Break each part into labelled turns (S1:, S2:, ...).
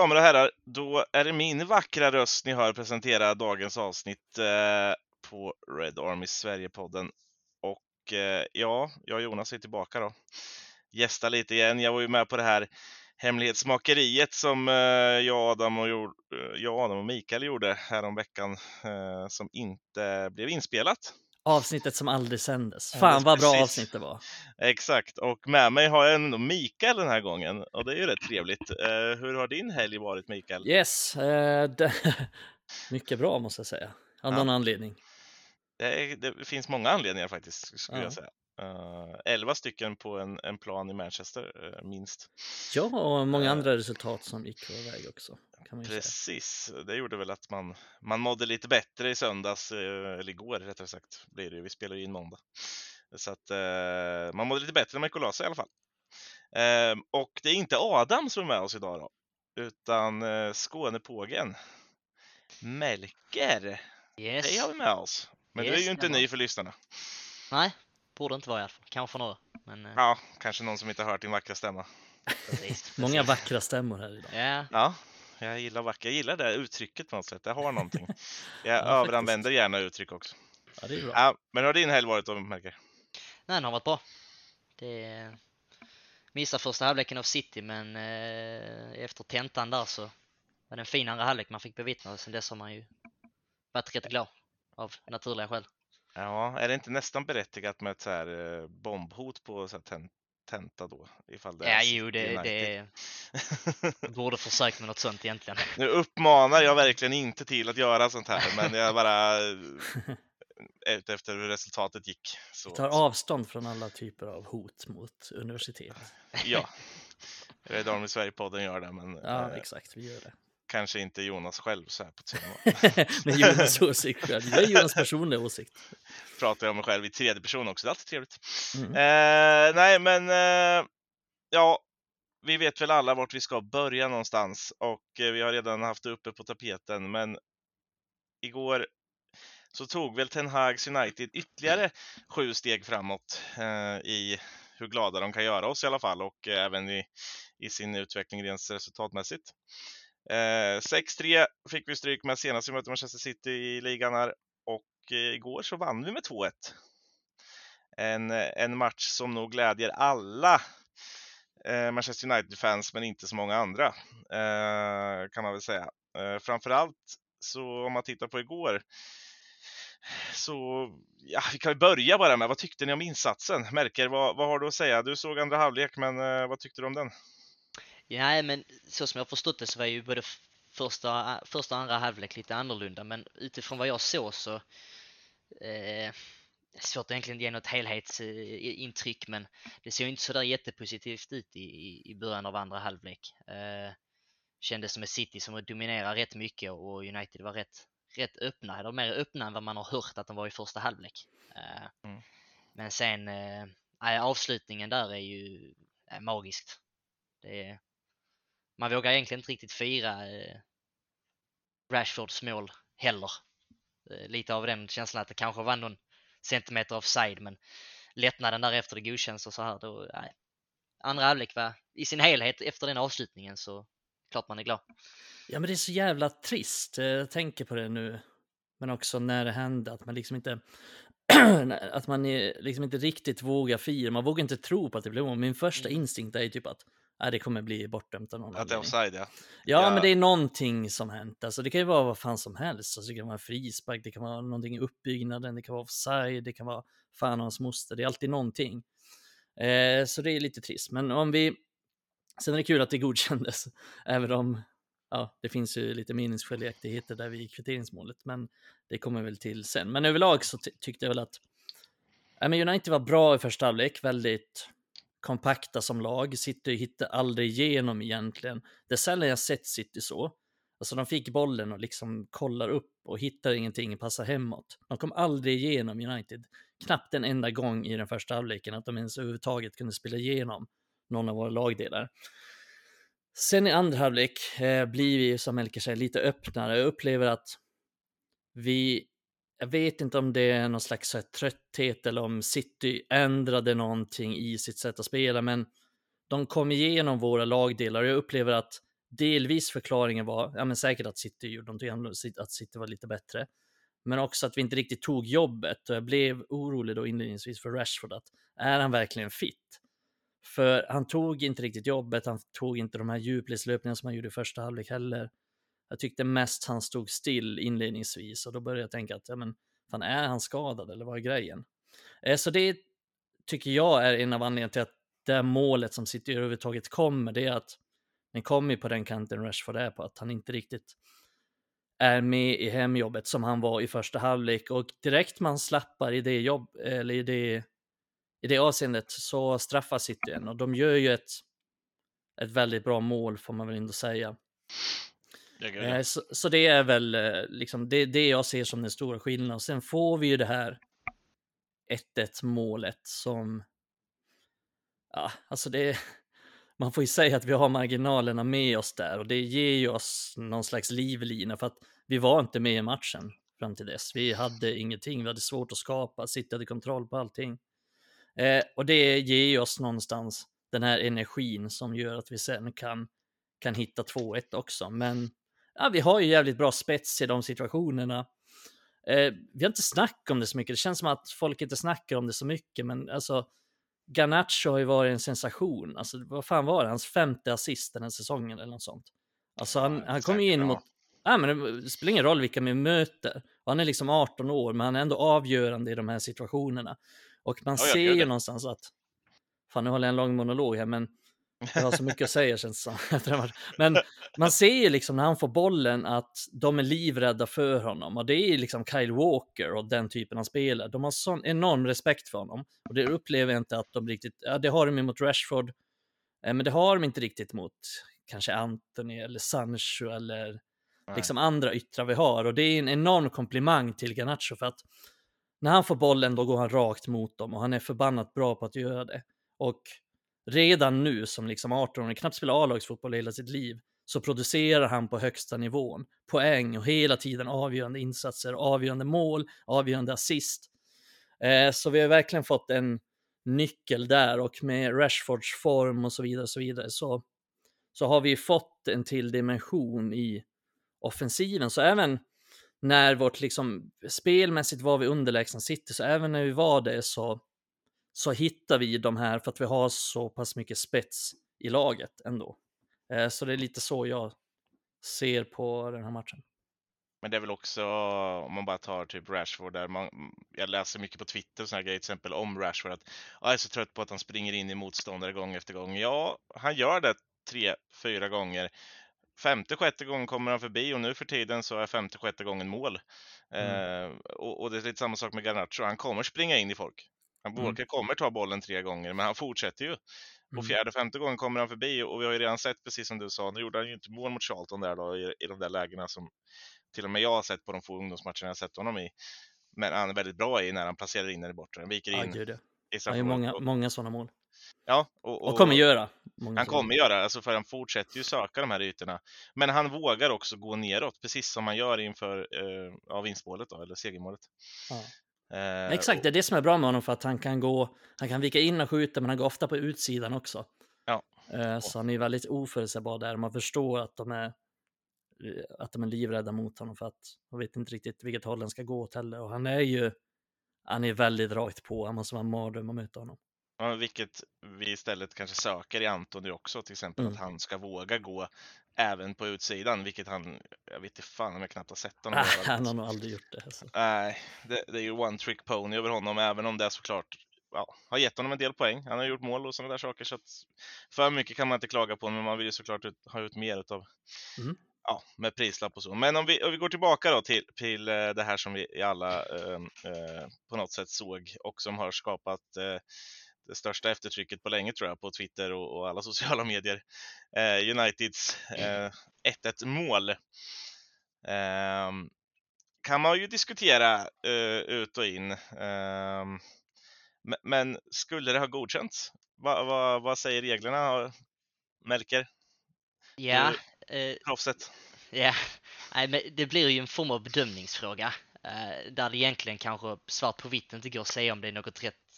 S1: damer och herrar, då är det min vackra röst ni hör presentera dagens avsnitt eh, på Red Army Sverige-podden. Och eh, ja, jag och Jonas är tillbaka då. Gästa lite igen. Jag var ju med på det här hemlighetsmakeriet som eh, jag, Adam och, eh, jag, Adam och Mikael gjorde häromveckan eh, som inte blev inspelat.
S2: Avsnittet som aldrig sändes. Fan vad bra avsnitt det var.
S1: Exakt, och med mig har jag ändå Mikael den här gången och det är ju rätt trevligt. Uh, hur har din helg varit Mikael?
S2: Yes, uh, det... mycket bra måste jag säga. Av ja. någon anledning.
S1: Det, är, det, finns många anledningar faktiskt, skulle ja. jag säga. Uh, elva stycken på en, en plan i Manchester, uh, minst.
S2: Ja, och många uh, andra resultat som gick vår väg också.
S1: precis,
S2: säga.
S1: det gjorde väl att man, man mådde lite bättre i söndags, eller igår rättare sagt, blir det Vi spelar ju in måndag. Så att man mådde lite bättre la sig i alla fall. och det är inte Adam som är med oss idag då, utan Skånepågen. Melker.
S3: Yes.
S1: Dig har vi med oss. Men yes, du är ju inte ny för lyssnarna.
S3: Nej, Borde inte vara i alla fall. Kanske några. Men, eh.
S1: Ja, kanske någon som inte hört din vackra stämma.
S2: Precis, Många vackra stämmor här idag.
S1: Yeah. Ja, jag gillar vackra. Jag gillar det uttrycket på något sätt. Det har någonting. Jag ja, överanvänder faktiskt. gärna uttryck också.
S2: Ja, det är bra.
S1: Ja, men hur har din helg varit då, Melker?
S3: Nej, den har varit bra. Det missade första halvleken av City, men eh, efter tentan där så var det en fin andra halvlek man fick bevittna. Sen dess har man ju varit rätt glad av naturliga skäl.
S1: Ja, är det inte nästan berättigat med ett så här eh, bombhot på så här tenta då? Ifall det
S3: ja, jo, det, det borde försökt med något sånt egentligen.
S1: Nu uppmanar jag verkligen inte till att göra sånt här, men jag bara efter hur resultatet gick.
S2: Så, Vi tar avstånd från alla typer av hot mot universitet.
S1: Ja, Red Army Sverige-podden gör det, men
S2: ja, exakt, vi gör det
S1: kanske inte Jonas själv så här på tema.
S2: Men Jonas åsikt själv. Det är Jonas personliga åsikt.
S1: Pratar jag om mig själv i tredje person också, det är alltid trevligt. Mm. Eh, nej, men eh, ja, vi vet väl alla vart vi ska börja någonstans och eh, vi har redan haft det uppe på tapeten, men igår så tog väl Ten Hags United ytterligare sju steg framåt eh, i hur glada de kan göra oss i alla fall och även i, i sin utveckling rent resultatmässigt. Eh, 6-3 fick vi stryk med senast vi mötte Manchester City i ligan här och eh, igår så vann vi med 2-1. En, eh, en match som nog glädjer alla eh, Manchester United-fans men inte så många andra eh, kan man väl säga. Eh, framförallt så om man tittar på igår så ja, vi kan börja bara med vad tyckte ni om insatsen? Merker, vad, vad har du att säga? Du såg andra halvlek, men eh, vad tyckte du om den?
S3: Ja, men så som jag förstått det så var ju både första, första och andra halvlek lite annorlunda, men utifrån vad jag såg så eh, svårt att egentligen ge något helhetsintryck, men det ser ju inte sådär jättepositivt ut i, i början av andra halvlek. Eh, kändes som ett City som dominerar rätt mycket och United var rätt, rätt öppna, eller mer öppna än vad man har hört att de var i första halvlek. Eh, mm. Men sen, eh, avslutningen där är ju är magiskt. Det är, man vågar egentligen inte riktigt fira eh, Rashfords mål heller. Eh, lite av den känslan att det kanske var någon centimeter offside, men lättnaden där efter det godkänns och så här, då, nej. Andra halvlek var i sin helhet efter den avslutningen så klart man är glad.
S2: Ja, men det är så jävla trist. Jag tänker på det nu, men också när det hände att man liksom inte att man liksom inte riktigt vågar fira. Man vågar inte tro på att det blir mål. Min första mm. instinkt är ju typ att Nej, det kommer bli bortdömt av någon
S1: Att det är offside, ja.
S2: ja. Ja, men det är någonting som hänt. Alltså, det kan ju vara vad fan som helst. Alltså, det kan vara en frispark, det kan vara någonting i uppbyggnaden, det kan vara offside, det kan vara fan och hans moster. Det är alltid någonting. Eh, så det är lite trist. Men om vi... Sen är det kul att det godkändes, även om ja, det finns ju lite meningsskiljaktigheter där vid kvitteringsmålet, men det kommer väl till sen. Men överlag så tyckte jag väl att ja, men United var bra i första halvlek, väldigt kompakta som lag. City hittar aldrig igenom egentligen. Det är sällan jag sett City så. Alltså de fick bollen och liksom kollar upp och hittar ingenting, passar hemåt. De kom aldrig igenom United. Knappt en enda gång i den första halvleken att de ens överhuvudtaget kunde spela igenom någon av våra lagdelar. Sen i andra halvlek eh, blir vi, som Melker säger, lite öppnare. Jag upplever att vi jag vet inte om det är någon slags här, trötthet eller om City ändrade någonting i sitt sätt att spela, men de kom igenom våra lagdelar och jag upplever att delvis förklaringen var, ja men säkert att City gjorde någonting, att City var lite bättre. Men också att vi inte riktigt tog jobbet och jag blev orolig då inledningsvis för Rashford att är han verkligen fit? För han tog inte riktigt jobbet, han tog inte de här djupledslöpningarna som han gjorde i första halvlek heller. Jag tyckte mest han stod still inledningsvis och då började jag tänka att, ja men, fan är han skadad eller vad är grejen? Eh, så det tycker jag är en av anledningarna till att det målet som City överhuvudtaget kommer, det är att den kommer på den kanten Rashford är på, att han inte riktigt är med i hemjobbet som han var i första halvlek och direkt man slappar i det jobb eller i det i det avseendet så straffar City en och de gör ju ett, ett väldigt bra mål får man väl ändå säga. Eh, så, så, det är väl eh, liksom det, det jag ser som den stora skillnaden. Sen får vi ju det här 1-1 målet som, ja, alltså det, man får ju säga att vi har marginalerna med oss där och det ger ju oss någon slags livlina för att vi var inte med i matchen fram till dess. Vi hade ingenting, vi hade svårt att skapa, City hade kontroll på allting. Eh, och det ger ju oss någonstans den här energin som gör att vi sen kan, kan hitta 2-1 också. Men ja, vi har ju jävligt bra spets i de situationerna. Eh, vi har inte snackat om det så mycket. Det känns som att folk inte snackar om det så mycket, men alltså Garnacho har ju varit en sensation. Alltså, vad fan var det? Hans femte assist den här säsongen eller något sånt. Alltså han, han kom ju in mot... Ja, men det spelar ingen roll vilka vi möter. Och han är liksom 18 år, men han är ändå avgörande i de här situationerna. Och man ja, ser ju någonstans att, fan nu håller jag en lång monolog här, men jag har så mycket att säga känns det som. Men man ser ju liksom när han får bollen att de är livrädda för honom och det är liksom Kyle Walker och den typen av spelare. De har sån enorm respekt för honom och det upplever jag inte att de riktigt, ja det har de mot Rashford, eh, men det har de inte riktigt mot kanske Anthony eller Sancho eller liksom andra yttrar vi har och det är en enorm komplimang till Garnacho för att när han får bollen då går han rakt mot dem och han är förbannat bra på att göra det. Och redan nu som liksom 18-åring, knappt spelar A-lagsfotboll hela sitt liv, så producerar han på högsta nivån. Poäng och hela tiden avgörande insatser, avgörande mål, avgörande assist. Eh, så vi har verkligen fått en nyckel där och med Rashfords form och så vidare, så vidare så, så har vi fått en till dimension i offensiven. Så även när vårt liksom spelmässigt var vi underlägsna City, så även när vi var det så, så hittar vi de här för att vi har så pass mycket spets i laget ändå. Eh, så det är lite så jag ser på den här matchen.
S1: Men det är väl också, om man bara tar typ Rashford där, man, jag läser mycket på Twitter och sådana grejer, till exempel om Rashford, att jag är så trött på att han springer in i motståndare gång efter gång. Ja, han gör det tre, fyra gånger femte, sjätte gången kommer han förbi och nu för tiden så är femte, sjätte gången mål. Mm. Eh, och, och, det är lite samma sak med Garnacho, han kommer springa in i folk. Han mm. kommer ta bollen tre gånger, men han fortsätter ju. Och mm. fjärde, femte gången kommer han förbi och vi har ju redan sett, precis som du sa, nu gjorde han ju inte mål mot Charlton där då i, i de där lägena som till och med jag har sett på de få ungdomsmatcherna jag sett honom i. Men han är väldigt bra i när han placerar in den i bortre. Viker in. Ja,
S2: det. Han har många, många sådana mål.
S1: Ja,
S2: och, och, och kommer göra.
S1: Han kommer göra, alltså för han fortsätter ju söka de här ytorna. Men han vågar också gå neråt, precis som han gör inför eh, ja, vinstmålet då, eller segermålet. Ja.
S2: Eh, Exakt, det är det som är bra med honom för att han kan gå, han kan vika in och skjuta, men han går ofta på utsidan också.
S1: Ja.
S2: Eh, så han är väldigt oförutsägbar där. Man förstår att de är att de är livrädda mot honom för att de vet inte riktigt vilket håll den ska gå åt heller. Och han är ju, han är väldigt rakt på, han måste vara en mardröm att möta honom.
S1: Ja, vilket vi istället kanske söker i Antoni också, till exempel mm. att han ska våga gå även på utsidan, vilket han, jag vet inte fan om jag knappt har sett honom.
S2: Han har nog aldrig gjort det.
S1: Alltså. Nej, det, det, är ju one trick pony över honom, även om det är såklart ja, har gett honom en del poäng. Han har gjort mål och sådana där saker, så att för mycket kan man inte klaga på, men man vill ju såklart ut, ha ut mer utav mm. Ja, med prislapp och så. Men om vi, om vi går tillbaka då till, till eh, det här som vi alla eh, eh, på något sätt såg och som har skapat eh, det största eftertrycket på länge tror jag på Twitter och, och alla sociala medier. Eh, Uniteds eh, 1-1 mål. Eh, kan man ju diskutera eh, ut och in. Ehm, men skulle det ha godkänts? Va, va, vad säger reglerna, Melker?
S3: Ja.
S1: Eh, proffset.
S3: Ja, Nej, men det blir ju en form av bedömningsfråga. Eh, där det egentligen kanske svart på vitt inte går att säga om det är något rätt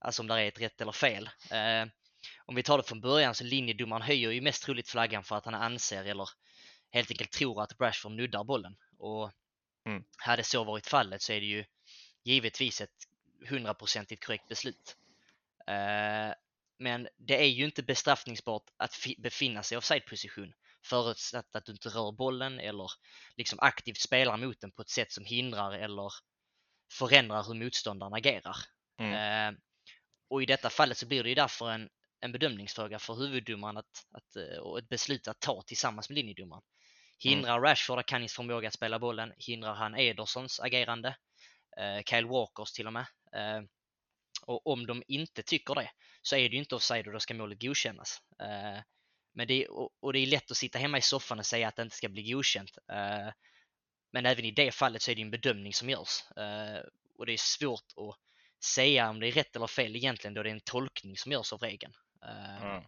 S3: alltså om det är ett rätt eller fel. Eh, om vi tar det från början så linjedomaren höjer ju mest troligt flaggan för att han anser eller helt enkelt tror att Rashford nuddar bollen. Och
S1: Mm.
S3: hade så varit fallet så är det ju givetvis ett hundraprocentigt korrekt beslut. Eh, men det är ju inte bestraffningsbart att fi- befinna sig i offside-position förutsatt att du inte rör bollen eller liksom aktivt spelar mot den på ett sätt som hindrar eller förändrar hur motståndaren agerar.
S1: Mm.
S3: Eh, och i detta fallet så blir det ju därför en, en bedömningsfråga för huvuddomaren att, att, eh, och ett beslut att ta tillsammans med linjedomaren. Hindrar Rashford Akanis förmåga att spela bollen? Hindrar han Edersons agerande? Eh, Kyle Walkers till och med. Eh, och om de inte tycker det så är det ju inte offside och då ska målet godkännas. Eh, men det är, och, och det är lätt att sitta hemma i soffan och säga att det inte ska bli godkänt. Eh, men även i det fallet så är det en bedömning som görs. Eh, och det är svårt att säga om det är rätt eller fel egentligen då det är en tolkning som görs av regeln.
S1: Mm.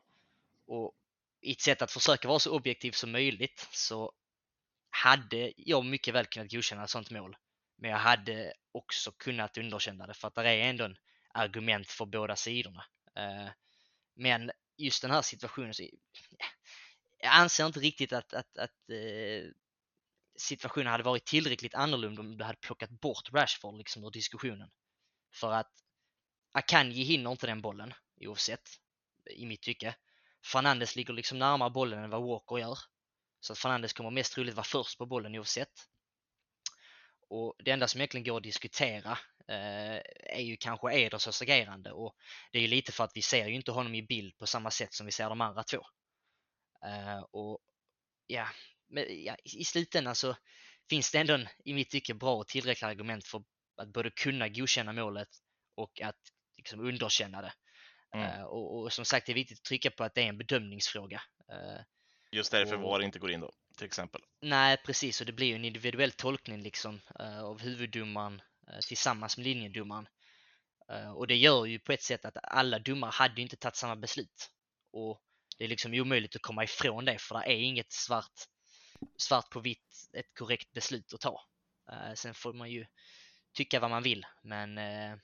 S3: och i ett sätt att försöka vara så objektiv som möjligt så hade jag mycket väl kunnat godkänna ett sånt mål. Men jag hade också kunnat underkänna det för att det är ändå en argument för båda sidorna. Eh, Men just den här situationen, så, jag anser inte riktigt att, att, att eh, situationen hade varit tillräckligt annorlunda om du hade plockat bort Rashford liksom ur diskussionen. För att Akanji hinner inte den bollen oavsett, i mitt tycke. Fernandes ligger liksom närmare bollen än vad Walker gör. Så att Fernandes kommer mest troligt vara först på bollen oavsett. Och det enda som egentligen går att diskutera eh, är ju kanske Edersons agerande och det är ju lite för att vi ser ju inte honom i bild på samma sätt som vi ser de andra två. Eh, och ja, men, ja, i slutändan så finns det ändå en, i mitt tycke bra och tillräckliga argument för att både kunna godkänna målet och att liksom underkänna det.
S1: Mm.
S3: Eh, och, och som sagt, det är viktigt att trycka på att det är en bedömningsfråga. Eh,
S1: Just därför
S3: och-
S1: VAR inte går in då, till exempel.
S3: Nej, precis. Och det blir ju en individuell tolkning liksom eh, av huvuddomaren tillsammans med linjedomaren. Och det gör ju på ett sätt att alla domare hade ju inte tagit samma beslut. Och det är liksom omöjligt att komma ifrån det för det är inget svart, svart på vitt, ett korrekt beslut att ta. Sen får man ju tycka vad man vill, men eh,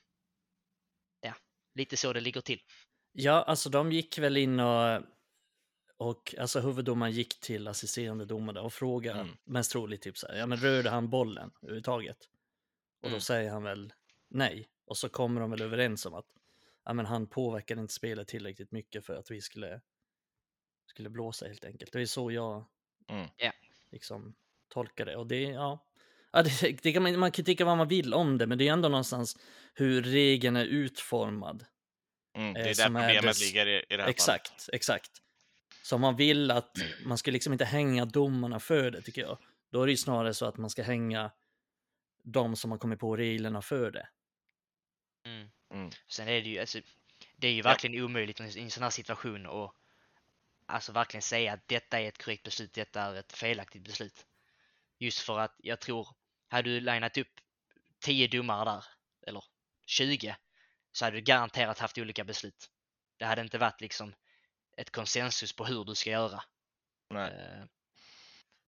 S3: ja, lite så det ligger till.
S2: Ja, alltså de gick väl in och, och alltså huvuddomaren gick till assisterande domare och frågade
S1: Mm.
S2: mest troligt typ så här, ja men rörde han bollen överhuvudtaget? Och då
S3: Mm.
S2: säger han väl nej. Och så kommer de väl överens om att ja, men han påverkade inte spelet tillräckligt mycket för att vi skulle, skulle blåsa helt enkelt. Det är så jag
S1: Mm.
S3: Ja.
S2: liksom tolkar det. Och det, ja, ja det, det kan man, man kan tycka vad man vill om det, men det är ändå någonstans hur regeln är utformad.
S1: Mm. Det
S2: Eh,
S1: är där
S2: som är
S1: problemet
S2: dess-
S1: ligger i, i det här fallet.
S2: Exakt, exakt. Så om man vill att man ska liksom inte hänga domarna för det tycker jag. Då är det ju snarare så att man ska hänga de som har kommit på reglerna för det.
S3: Mm.
S1: Mm.
S3: Sen är det ju, alltså, det är ju
S1: Ja.
S3: verkligen omöjligt i en sån här situation att alltså verkligen säga att detta är ett korrekt beslut, detta är ett felaktigt beslut. Just för att jag tror, hade du linat upp 10 domare där, eller 20, så hade du garanterat haft olika beslut. Det hade inte varit liksom ett konsensus på hur du ska göra.
S1: Nej.
S3: Eh,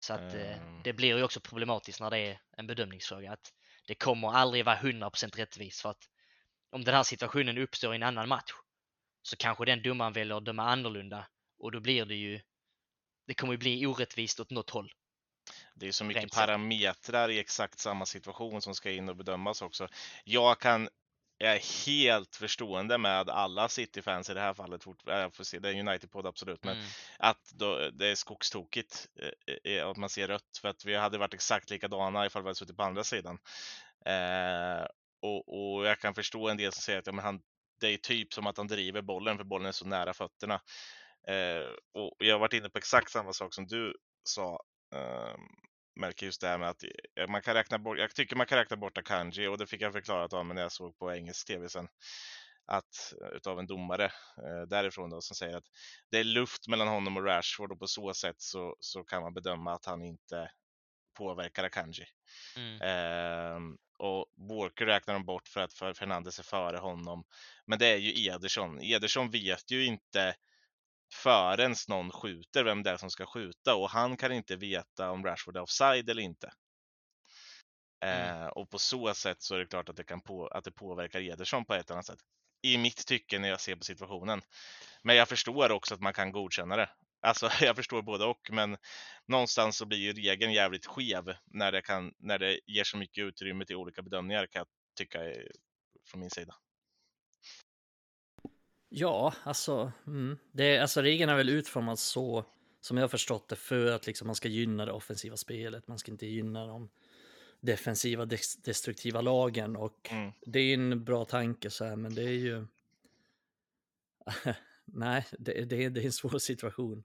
S3: Så att
S1: Ehm.
S3: det blir ju också problematiskt när det är en bedömningsfråga. Att det kommer aldrig vara 100% rättvist för att om den här situationen uppstår i en annan match så kanske den domaren väljer att döma annorlunda och då blir det ju det kommer ju bli orättvist åt något håll.
S1: Det är så mycket parametrar i exakt samma situation som ska in och bedömas också. Jag kan jag är helt förstående med alla City-fans i det här fallet. fort- äh, Jag får se, det är United-podd absolut, men
S3: Mm.
S1: att då, det är skogstokigt eh, eh, att man ser rött för att vi hade varit exakt likadana ifall vi hade suttit på andra sidan. Eh, och, och jag kan förstå en del som säger att ja, men han, det är typ som att han driver bollen för bollen är så nära fötterna. Eh, och jag har varit inne på exakt samma sak som du sa. Eh, märker just det här med att eh, man kan räkna bort, jag tycker man kan räkna bort Akanji och det fick jag förklarat av mig när jag såg på engelsk tv sen. Att, eh, utav en domare eh, därifrån då som säger att det är luft mellan honom och Rashford och på så sätt så, så kan man bedöma att han inte påverkar Akanji.
S3: Mm.
S1: Ehm, och Walker räknar de bort för att Fernandes är före honom. Men det är ju Ederson. Ederson vet ju inte förrän någon skjuter vem det är som ska skjuta och han kan inte veta om Rashford är offside eller inte.
S3: Mm.
S1: Eh, och på så sätt så är det klart att det, kan på, att det påverkar Ederson på ett annat sätt. i mitt tycke när jag ser på situationen. Men jag förstår också att man kan godkänna det. Alltså jag förstår både och, men någonstans så blir ju regeln jävligt skev när det, kan, när det ger så mycket utrymme till olika bedömningar kan jag tycka från min sida.
S2: Ja, alltså, mm, det, alltså regeln är väl utformad så som jag har förstått det för att liksom man ska gynna det offensiva spelet. Man ska inte gynna de defensiva destruktiva lagen och mm. det är en bra tanke så här, men det är ju. Nej, det, det, det, är en svår situation.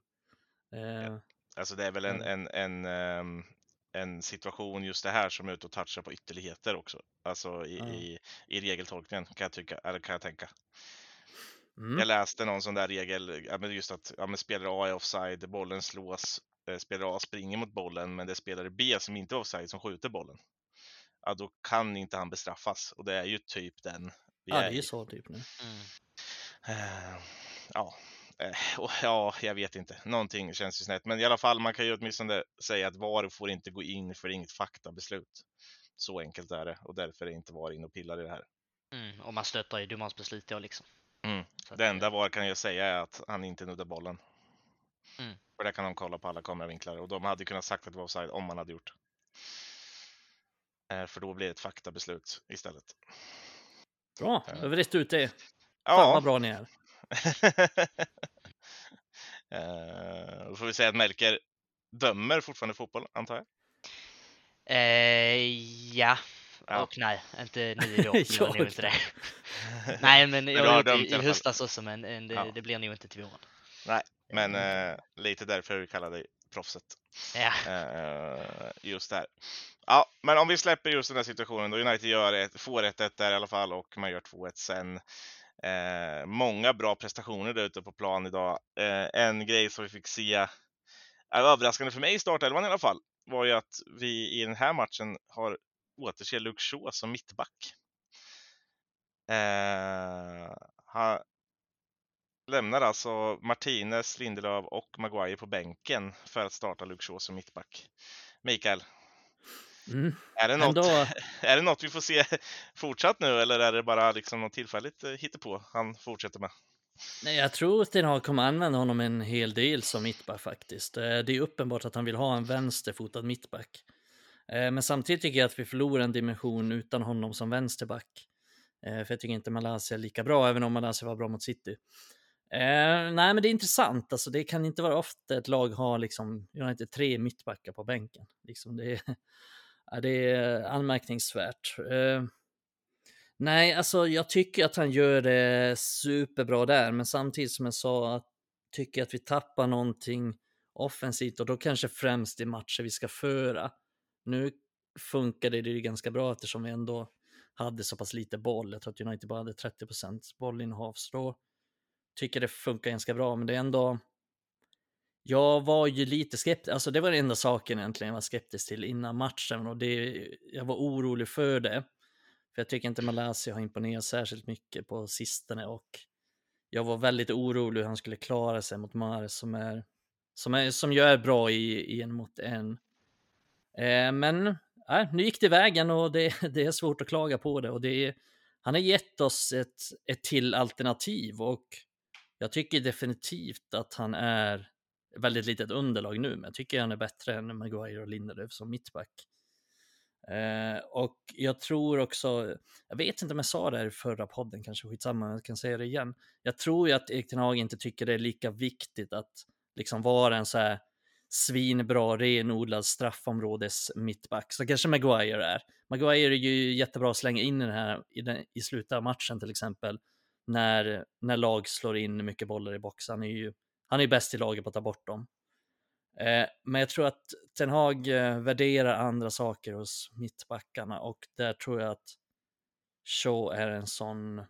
S1: Eh, alltså det är väl en, en, en, um, en situation just det här som är ute och touchar på ytterligheter också. Alltså i, ja. i, i regeltolkningen kan jag tycka, eller kan jag tänka. Mm. Jag läste någon sån där regel, just att ja, men spelare A är offside, bollen slås, eh, spelare A springer mot bollen, men det är spelare B som inte är offside som skjuter bollen. Ja, då kan inte han bestraffas och det är ju typ den
S2: vi ja, är det är så typ nu. Mm.
S1: Uh, ja, uh, ja, jag vet inte. Någonting känns ju snett, men i alla fall, man kan ju åtminstone säga att VAR får inte gå in för inget faktabeslut. Så enkelt är det och därför är inte VAR in och pillar i det här.
S3: Mm, och man stöttar ju domarens beslut då liksom.
S1: Mm. Det enda VAR kan jag säga är att han inte nuddar bollen. Mm. För det kan de kolla på alla kameravinklar och de hade kunnat sagt att det var offside om man hade gjort. Eh, för då blir det ett faktabeslut istället.
S2: Bra, då har vi rätt ut det. Ja. Fan vad bra ni är.
S1: uh, då får vi säga att Melker dömer fortfarande fotboll, antar jag?
S3: Uh, ja, Ja. Och nej, inte nu i år. gör nog inte det. nej, men jag har gjort i, i höstas också, men det, ja. det, blir nog inte till våren.
S1: Nej, men eh, lite därför vi kallar dig proffset. Ja. Eh, just där. Ja, men om vi släpper just den här situationen då United gör ett, får 1-1 där i alla fall och man gör 2-1 sen. Eh, många bra prestationer där ute på plan idag. Eh, en grej som vi fick se, är överraskande för mig i startelvan i alla fall, var ju att vi i den här matchen har återse Luke Shaw som mittback. Eh, han lämnar alltså Martinez, Lindelöf och Maguire på bänken för att starta Luke Shaw som mittback. Mikael, mm. är, det något, Ändå... är det något vi får se fortsatt nu eller är det bara liksom något tillfälligt eh, hittepå han fortsätter med?
S2: Nej, jag tror att Ten kommer använda honom en hel del som mittback faktiskt. Eh, det är uppenbart att han vill ha en vänsterfotad mittback. Eh, men samtidigt tycker jag att vi förlorar en dimension utan honom som vänsterback. Eh, för jag tycker inte Malaysia är lika bra, även om Malaysia var bra mot City. Eh, nej, men det är intressant. Alltså, det kan inte vara ofta ett lag har liksom, United tre mittbackar på bänken. Liksom, det, är, ja, det är anmärkningsvärt. Nej, alltså jag tycker att han gör det superbra där, men samtidigt som jag sa, att, tycker jag att vi tappar någonting offensivt och då kanske främst i matcher vi ska föra. Nu funkade det ju ganska bra eftersom vi ändå hade så pass lite boll. Jag tror att United bara hade 30% bollinnehav, så då tycker det funkar ganska bra. Men det är ändå. Jag var ju lite skeptisk, alltså det var den enda saken egentligen jag var skeptisk till innan matchen och det, jag var orolig för det. För jag tycker inte Malaysia har imponerat särskilt mycket på sistone och jag var väldigt orolig hur han skulle klara sig mot Mares som är som, är, som ju är bra i, i en mot en. Eh, men äh, nu gick det vägen och det, det, är svårt att klaga på det. Och det är, han har gett oss ett, ett till alternativ och jag tycker definitivt att han är väldigt litet underlag nu, men jag tycker han är bättre än Maguire och Lindelöf som mittback. Eh, och jag tror också, jag vet inte om jag sa det här i förra podden, kanske skitsamma, jag kan säga det igen. Jag tror ju att Erik Ten Hag inte tycker det är lika viktigt att liksom vara en så här svinbra renodlad straffområdes mittback. Så kanske Maguire är. Maguire är ju jättebra att slänga in i den här i, den, i slutet av matchen till exempel. När, när lag slår in mycket bollar i boxen. Han är ju han är bäst i laget på att ta bort dem. Eh, men jag tror att Ten Hag eh, värderar andra saker hos mittbackarna och där tror jag att Shaw är en sån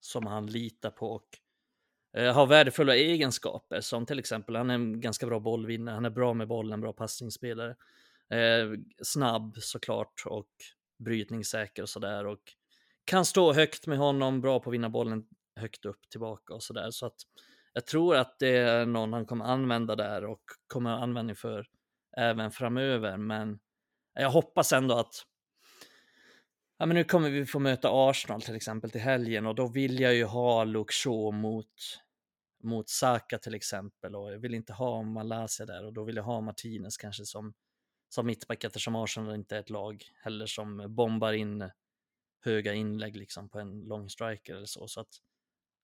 S2: som han litar på och Eh, har värdefulla egenskaper som till exempel han är en ganska bra bollvinnare, han är bra med bollen, bra passningsspelare. Eh, snabb såklart och brytningssäker och sådär och kan stå högt med honom, bra på att vinna bollen högt upp tillbaka och sådär. Så att jag tror att det är någon han kommer använda där och kommer ha användning för även framöver. Men jag hoppas ändå att Ja, men nu kommer vi få möta Arsenal till exempel till helgen och då vill jag ju ha Luke Shaw mot, mot Saka till exempel och jag vill inte ha Malaysia där och då vill jag ha Martinez kanske som, som mittback eftersom Arsenal inte är ett lag heller som bombar in höga inlägg liksom på en lång striker eller så. Så att,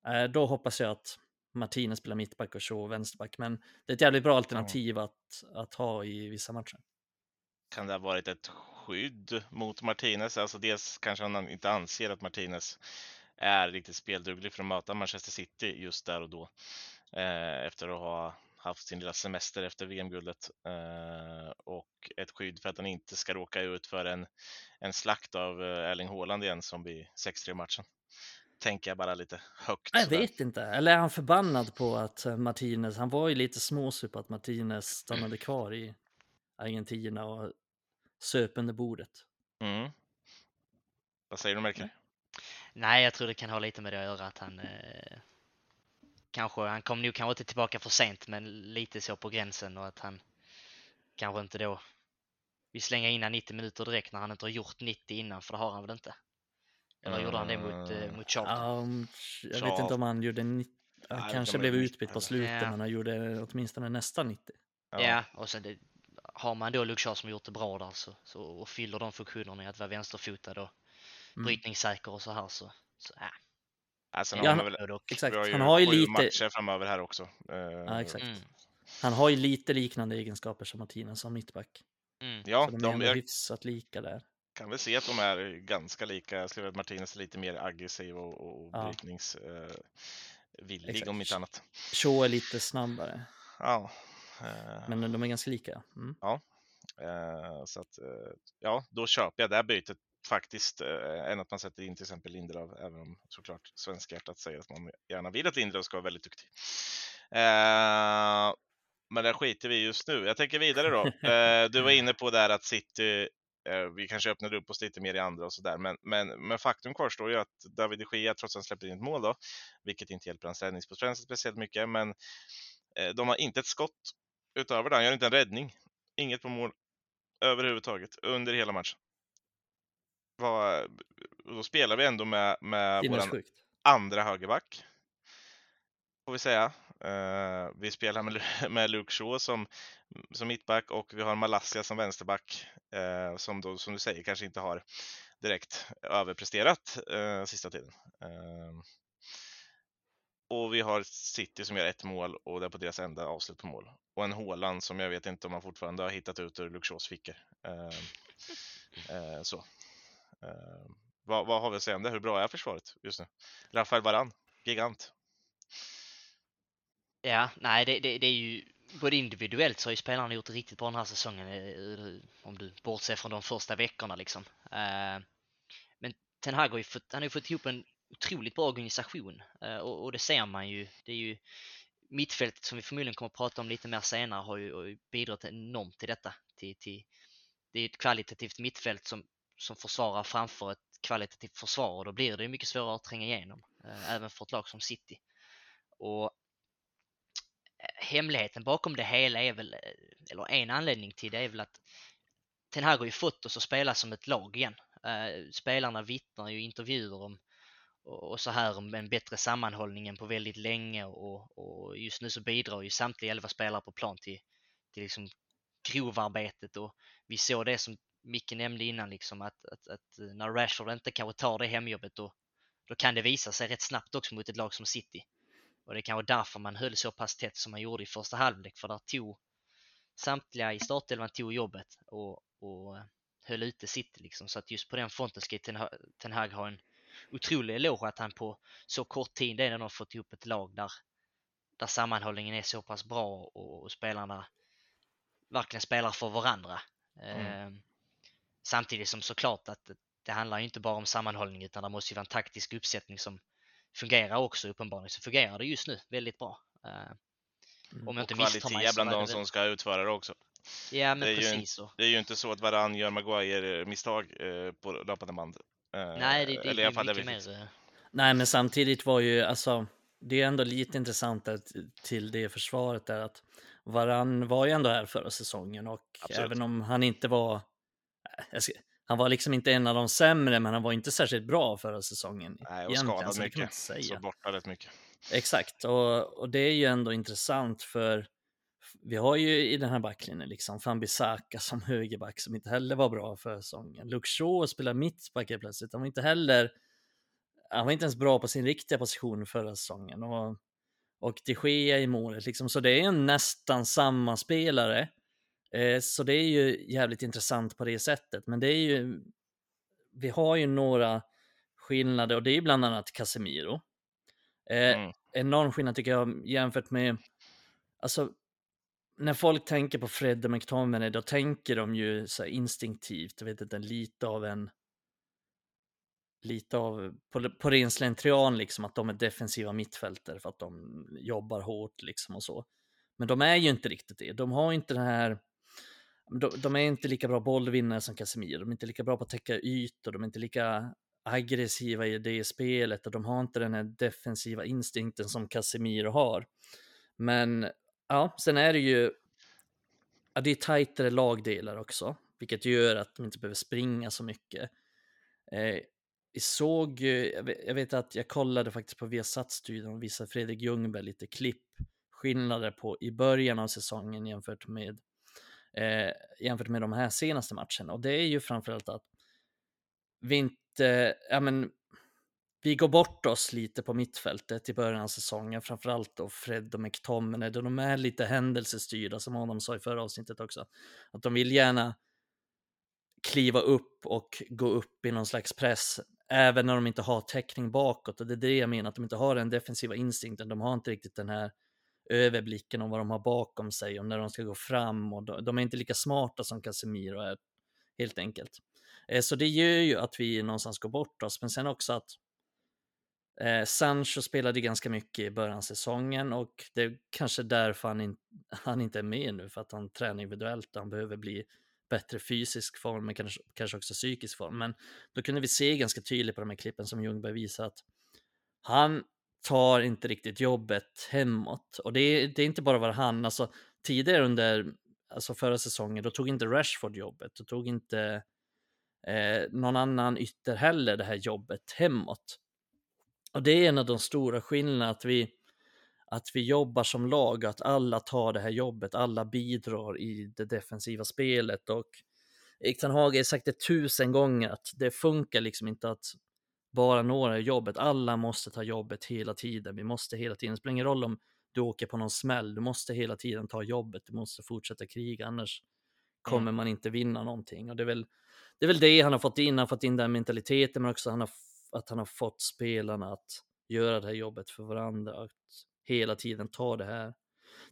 S2: eh, då hoppas jag att Martinez spelar mittback och Shaw vänsterback. Men det är ett jävligt bra alternativ ja. att, att ha i vissa matcher.
S1: Kan det ha varit ett skydd mot Martinez? Alltså dels kanske han inte anser att Martinez är riktigt spelduglig för att möta Manchester City just där och då. Eh, efter att ha haft sin lilla semester efter VM-guldet eh, och ett skydd för att han inte ska råka ut för en, en slakt av eh, Erling Haaland igen som vid 6-3 matchen. Tänker jag bara lite högt.
S2: Jag vet inte. Eller är han förbannad på att Martinez, han var ju lite småsur på att Martinez stannade kvar i Argentina och söp under bordet.
S1: Mm. Vad säger du Melker?
S3: Nej, jag tror det kan ha lite med det att göra att han eh, kanske, han kom nog kanske inte tillbaka för sent, men lite så på gränsen och att han kanske inte då vill slänga in 90 minuter direkt när han inte har gjort 90 innan, för det har han väl inte? Eller gjorde han det mot, eh, mot Charlton?
S2: Um, jag vet inte om han gjorde 90, han Nej, kanske blev utbytt på slutet, ja. men han gjorde åtminstone nästan 90.
S3: Ja, ja och sen det, har man då Luke Shaw som gjort det bra där så, så, och fyller de funktionerna i att vara vänsterfotad och mm. brytningssäker och så här så, så ja.
S1: Alltså, ja, han, väl,
S2: exakt.
S1: Har ju,
S2: han har ju lite
S1: matcher framöver här också.
S2: Uh, ja, exakt. Mm. Han har ju lite liknande egenskaper som Martinez som mittback.
S1: Mm. Ja,
S2: så de, de är jag hyfsat lika där.
S1: Kan väl se att de är ganska lika. Jag skulle att Martinez är lite mer aggressiv och, och ja. brytningsvillig uh, om inte annat.
S2: Shaw är lite snabbare.
S1: Ja.
S2: Uh, Men de är ganska lika. Mm.
S1: Ja. Så att, ja, då köper jag det här bytet faktiskt eh, än att man sätter in till exempel Lindelöf, även om såklart svenska hjärtat säger att man gärna vill att Lindelöf ska vara väldigt duktig. Eh, men där skiter vi just nu. Jag tänker vidare då. Eh, du var inne på där att City, eh, vi kanske öppnade upp oss lite mer i andra och sådär, men, men, men faktum kvarstår ju att David de Gea, trots att han släppte in ett mål då, vilket inte hjälper hans räddningsprocent speciellt mycket, men eh, de har inte ett skott utöver det. Han gör inte en räddning, inget på mål överhuvudtaget under hela matchen var, då spelar vi ändå med, med vår andra högerback. Får vi säga. Uh, vi spelar med, med Luke Shaw som, som mittback och vi har Malassia som vänsterback uh, som då, som du säger, kanske inte har direkt överpresterat uh, sista tiden. och vi har City som gör ett mål och det är på deras enda avslut på mål. Och en Håland som jag vet inte om han fortfarande har hittat ut ur Luke Shaws fickor. så. Eh, vad, vad, har vi att säga om det? Hur bra är försvaret just nu? Rafael Varan, gigant.
S3: Ja, nej, det, det, det, är ju både individuellt så har ju spelarna gjort det riktigt bra den här säsongen. Eh, eh, om du bortser från de första veckorna liksom. Men Ten Hag har ju fått, han har ju fått ihop en otroligt bra organisation och, och, det ser man ju. Det är ju mittfältet som vi förmodligen kommer att prata om lite mer senare har ju, har ju bidragit enormt till detta. Till, till, det är ett kvalitativt mittfält som som försvarar framför ett kvalitativt försvar och då blir det mycket svårare att tränga igenom, eh, även för ett lag som City. Och eh, hemligheten bakom det hela är väl, eh, eller en anledning till det är väl att Ten Hag har ju fått oss att spela som ett lag igen. Eh, spelarna vittnar ju i intervjuer om och så här om en bättre sammanhållning än på väldigt länge och, och just nu så bidrar ju samtliga elva spelare på plan till, till liksom grovarbetet och vi såg det som Micke nämnde innan liksom att, att, att eh, när Rashford inte kanske tar det hemjobbet då, då kan det visa sig rätt snabbt också mot ett lag som City. Och det är kanske därför man höll så pass tätt som man gjorde i första halvlek för där tog samtliga i startelvan tog jobbet och, och eh, höll ute City liksom. Så att just på den fronten ska Ten Hag ha en otrolig eloge att han på så kort tid redan har fått ihop ett lag där, där sammanhållningen är så pass bra och, och spelarna verkligen spelar för varandra. Mm. Samtidigt som såklart att det handlar inte bara om sammanhållning utan det måste ju vara en taktisk uppsättning som fungerar också uppenbarligen. Så fungerar det just nu väldigt bra.
S1: Uh, om jag inte och kvalitet bland de som ska utföra det också.
S3: Ja, men
S1: det
S3: precis.
S1: Ju, det är ju inte så att Varann gör Maguire-misstag uh, på löpande band.
S3: Uh, Nej, det, det, det är mycket mer.
S2: Nej, men samtidigt var ju alltså det är ändå lite intressant att, till det försvaret där att Varann var ju ändå här förra säsongen och Absolut. även om han inte var han var liksom inte en av de sämre, men han var inte särskilt bra förra säsongen.
S1: Nej, och skadad mycket. Så borta rätt mycket.
S2: Exakt, och, och det är ju ändå intressant för vi har ju i den här backlinjen liksom Fambisaka som högerback som inte heller var bra för säsongen. Luke Shaw spelar mittback helt plötsligt. Han var inte heller, han var inte ens bra på sin riktiga position förra säsongen. Och, och de Gea i målet liksom, så det är ju nästan samma spelare. Eh, så det är ju jävligt intressant på det sättet. Men det är ju, vi har ju några skillnader och det är bland annat Casemiro. Eh, mm. Enorm skillnad tycker jag jämfört med, alltså när folk tänker på Fred och McTominay, då tänker de ju så instinktivt, jag vet inte, lite av en lite av, på, på ren slentrian liksom, att de är defensiva mittfältare för att de jobbar hårt liksom och så. Men de är ju inte riktigt det. De har inte den här, de, de är inte lika bra bollvinnare som Casemiro. De är inte lika bra på att täcka ytor. De är inte lika aggressiva i det spelet och de har inte den här defensiva instinkten som Casemiro har. Men ja, sen är det ju, ja, det är tajtare lagdelar också, vilket gör att de inte behöver springa så mycket. Eh, jag såg, jag vet att jag kollade faktiskt på Viasat-studion och visade Fredrik Ljungberg lite klipp, skillnader på i början av säsongen jämfört med eh, jämfört med de här senaste matcherna. Och det är ju framförallt att vi inte, ja men vi går bort oss lite på mittfältet i början av säsongen, framförallt då Fred och McTominay, då de är lite händelsestyrda som Adam sa i förra avsnittet också. Att de vill gärna kliva upp och gå upp i någon slags press, även när de inte har täckning bakåt. Och det är det jag menar, att de inte har den defensiva instinkten. De har inte riktigt den här överblicken om vad de har bakom sig och när de ska gå fram. Och de är inte lika smarta som Casemiro är, helt enkelt. Eh, så det gör ju att vi någonstans går bort oss, men sen också att Eh, Sancho spelade ganska mycket i början av säsongen och det är kanske därför han, in, han inte är med nu, för att han tränar individuellt och han behöver bli bättre fysisk form, men kanske, kanske också psykisk form. Men då kunde vi se ganska tydligt på de här klippen som Ljungberg visar att han tar inte riktigt jobbet hemåt. Och det är, det är inte bara vad han, alltså tidigare under, alltså förra säsongen, då tog inte Rashford jobbet, då tog inte eh, någon annan ytter heller det här jobbet hemåt. Och det är en av de stora skillnaderna, att vi, att vi jobbar som lag, att alla tar det här jobbet, alla bidrar i det defensiva spelet. Och Erik Hage har sagt det tusen gånger att det funkar liksom inte att bara några i jobbet, alla måste ta jobbet hela tiden. Vi måste hela tiden, det spelar ingen roll om du åker på någon smäll, du måste hela tiden ta jobbet, du måste fortsätta kriga, annars kommer mm. man inte vinna någonting. Och det är väl det, är väl det han har fått in, han har fått in den mentaliteten, men också han har att han har fått spelarna att göra det här jobbet för varandra, att hela tiden ta det här,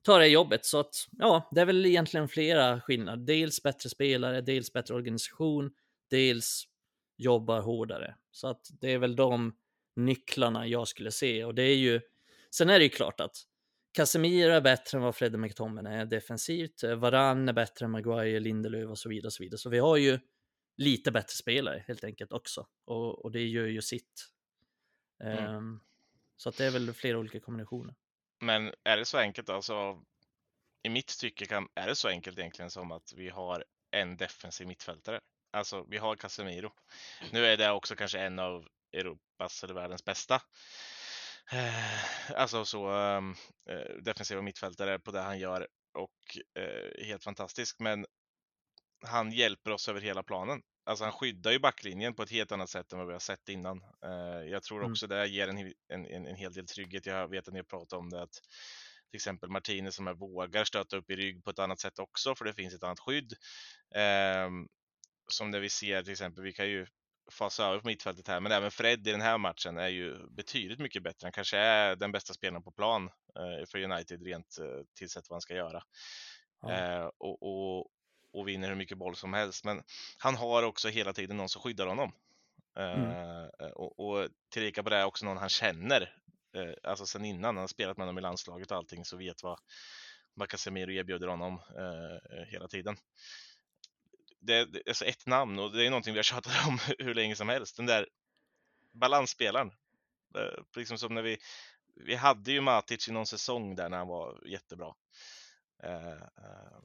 S2: ta det här jobbet. Så att ja, det är väl egentligen flera skillnader. Dels bättre spelare, dels bättre organisation, dels jobbar hårdare. Så att det är väl de nycklarna jag skulle se och det är ju. Sen är det ju klart att Casemiro är bättre än vad Fredde McTominay är defensivt. Varann är bättre än Maguire, Lindelöf och så vidare. Och så, vidare. så vi har ju lite bättre spelare helt enkelt också. Och, och det gör ju sitt. Mm. Um, så att det är väl flera olika kombinationer.
S1: Men är det så enkelt alltså? I mitt tycke kan, är det så enkelt egentligen som att vi har en defensiv mittfältare. Alltså, vi har Casemiro. Nu är det också kanske en av Europas eller världens bästa. Eh, alltså så um, defensiva mittfältare på det han gör och uh, helt fantastisk. Men han hjälper oss över hela planen. Alltså han skyddar ju backlinjen på ett helt annat sätt än vad vi har sett innan. Eh, jag tror mm. också mm. det ger en, en, en hel del trygghet. Jag vet att ni har pratat om det att till exempel Martinez som är vågar stöta upp i rygg på ett annat sätt också för det finns ett annat skydd. Eh, som det vi ser till exempel, vi kan ju fasa över på mittfältet här, men även Fred i den här matchen är ju betydligt mycket bättre. Han kanske är den bästa spelaren på plan eh, för United rent eh, till sätt vad han ska göra. Ja. Eh, och, och, och vinner hur mycket boll som helst. Men han har också hela tiden någon som skyddar honom. Mm. Uh, och, och tillika på det också någon han känner. Alltså sen innan han har spelat med honom i landslaget och allting så vet vad, Casemiro erbjuder honom uh, hela tiden. Det är alltså ett namn och det är någonting vi har tjatat om hur länge som helst. Den där balansspelaren. Eh, liksom som när vi, vi hade ju Matic i någon säsong där när han var jättebra eh, eh,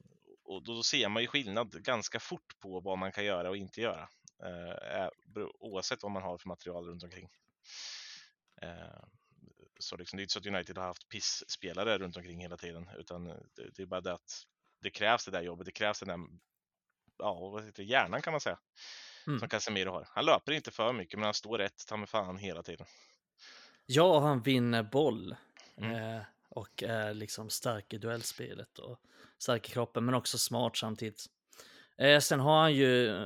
S1: och då ser man ju skillnad ganska fort på vad man kan göra och inte göra. eh, oavsett vad man har för material runt omkring. Eh, så liksom, det är inte så att United har haft pissspelare runt omkring hela tiden, utan det, det, är bara det att det krävs det där jobbet. Det krävs den där, ja, hjärnan kan man säga, mm. som Casemiro har. Han löper inte för mycket, men han står rätt ta med fan hela tiden.
S2: Ja, han vinner boll mm. eh, och är liksom stark i duellspelet och stark i kroppen, men också smart samtidigt. Eh, sen har han ju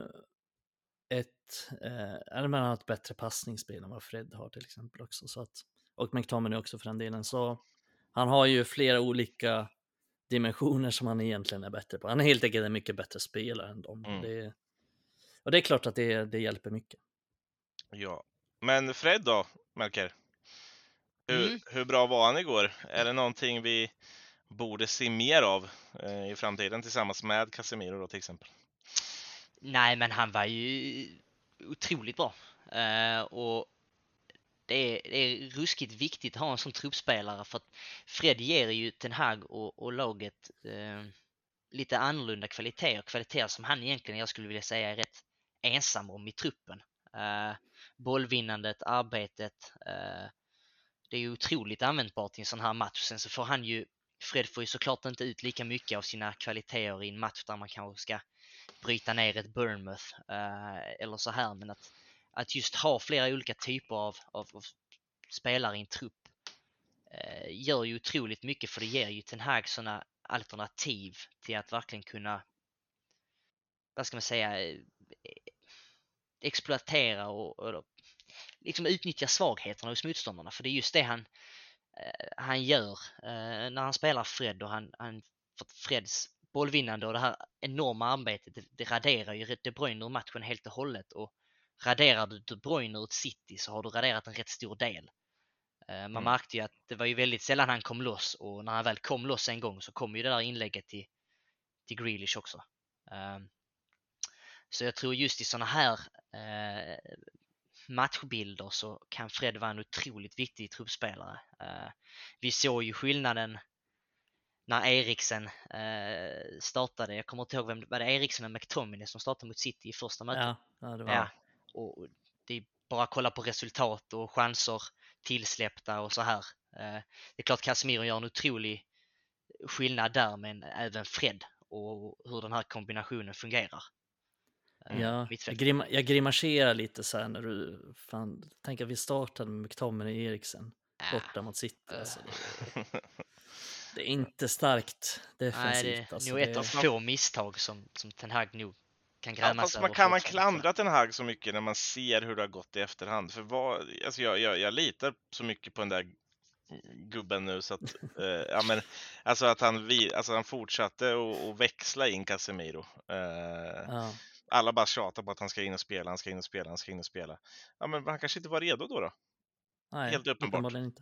S2: ett, eh, han har ett bättre passningsspel än vad Fred har till exempel också. Så att, och McTominay också för den delen. Så han har ju flera olika dimensioner som han egentligen är bättre på. Han är helt enkelt en mycket bättre spelare än dem. Mm. Det, och det är klart att det, det hjälper mycket.
S1: Ja, men Fred då, Melker? Hur, mm. hur bra var han igår? Är det någonting vi borde se mer av eh, i framtiden tillsammans med Casemiro då till exempel?
S3: Nej, men han var ju otroligt bra. Uh, och det är, det är ruskigt viktigt att ha en sån truppspelare för att Fred ger ju Ten Hag och, och laget eh, lite annorlunda kvaliteter, kvaliteter som han egentligen, jag skulle vilja säga, är rätt ensam om i truppen. Eh, bollvinnandet, arbetet, eh, det är ju otroligt användbart i en sån här match. Sen så får han ju, Fred får ju såklart inte ut lika mycket av sina kvaliteter i en match där man kanske ska bryta ner ett Bournemouth eh, eller så här, men att, att just ha flera olika typer av, av, av spelare i en trupp eh, gör ju otroligt mycket för det ger ju Ten Hag sådana alternativ till att verkligen kunna, vad ska man säga, eh, eh, exploatera och, och liksom utnyttja svagheterna hos motståndarna. För det är just det han, eh, han gör när han spelar Fred och han, han Freds bollvinnande och det här enorma arbetet, det, det raderar ju De Bruyne ur matchen helt och hållet och raderar du De Bruyne ur ett City så har du raderat en rätt stor del. Eh, man mm. märkte ju att det var ju väldigt sällan han kom loss och när han väl kom loss en gång så kom ju det där inlägget till, till Grealish också. Ehm, så jag tror just i sådana här eh, matchbilder så kan Fred vara en otroligt viktig truppspelare. Eh, vi såg ju skillnaden när Eriksen startade. Jag kommer inte ihåg vem var det Eriksen och McTominay som startade mot City i första mötet.
S2: Ja, ja, det var ja.
S3: Och det är bara att kolla på resultat och chanser tillsläppta och så här. Eh, det är klart Casemiro gör en otrolig skillnad där men även Fred och hur den här kombinationen fungerar.
S2: Eh, ja, jag, grima, jag grimaserar lite så här när du fan, tänk att vi startade med McTominay och Eriksen borta mot City. Alltså, det... Det är inte starkt defensivt. Nej, det är
S3: alltså, nog ett av få misstag som, som Ten Hag nog kan grämas
S1: ja, man Kan man klandra Ten Hag så mycket när man ser hur det har gått i efterhand? För vad, alltså jag, jag, jag litar så mycket på den där gubben nu så att, eh, ja men, alltså att han, vi, alltså han fortsatte att växla in Casemiro. Eh, ja. Alla bara tjatar på att han ska in och spela, han ska in och spela, han ska in och spela. Ja men han kanske inte var redo då. då.
S2: Nej, Helt uppenbart. Inte.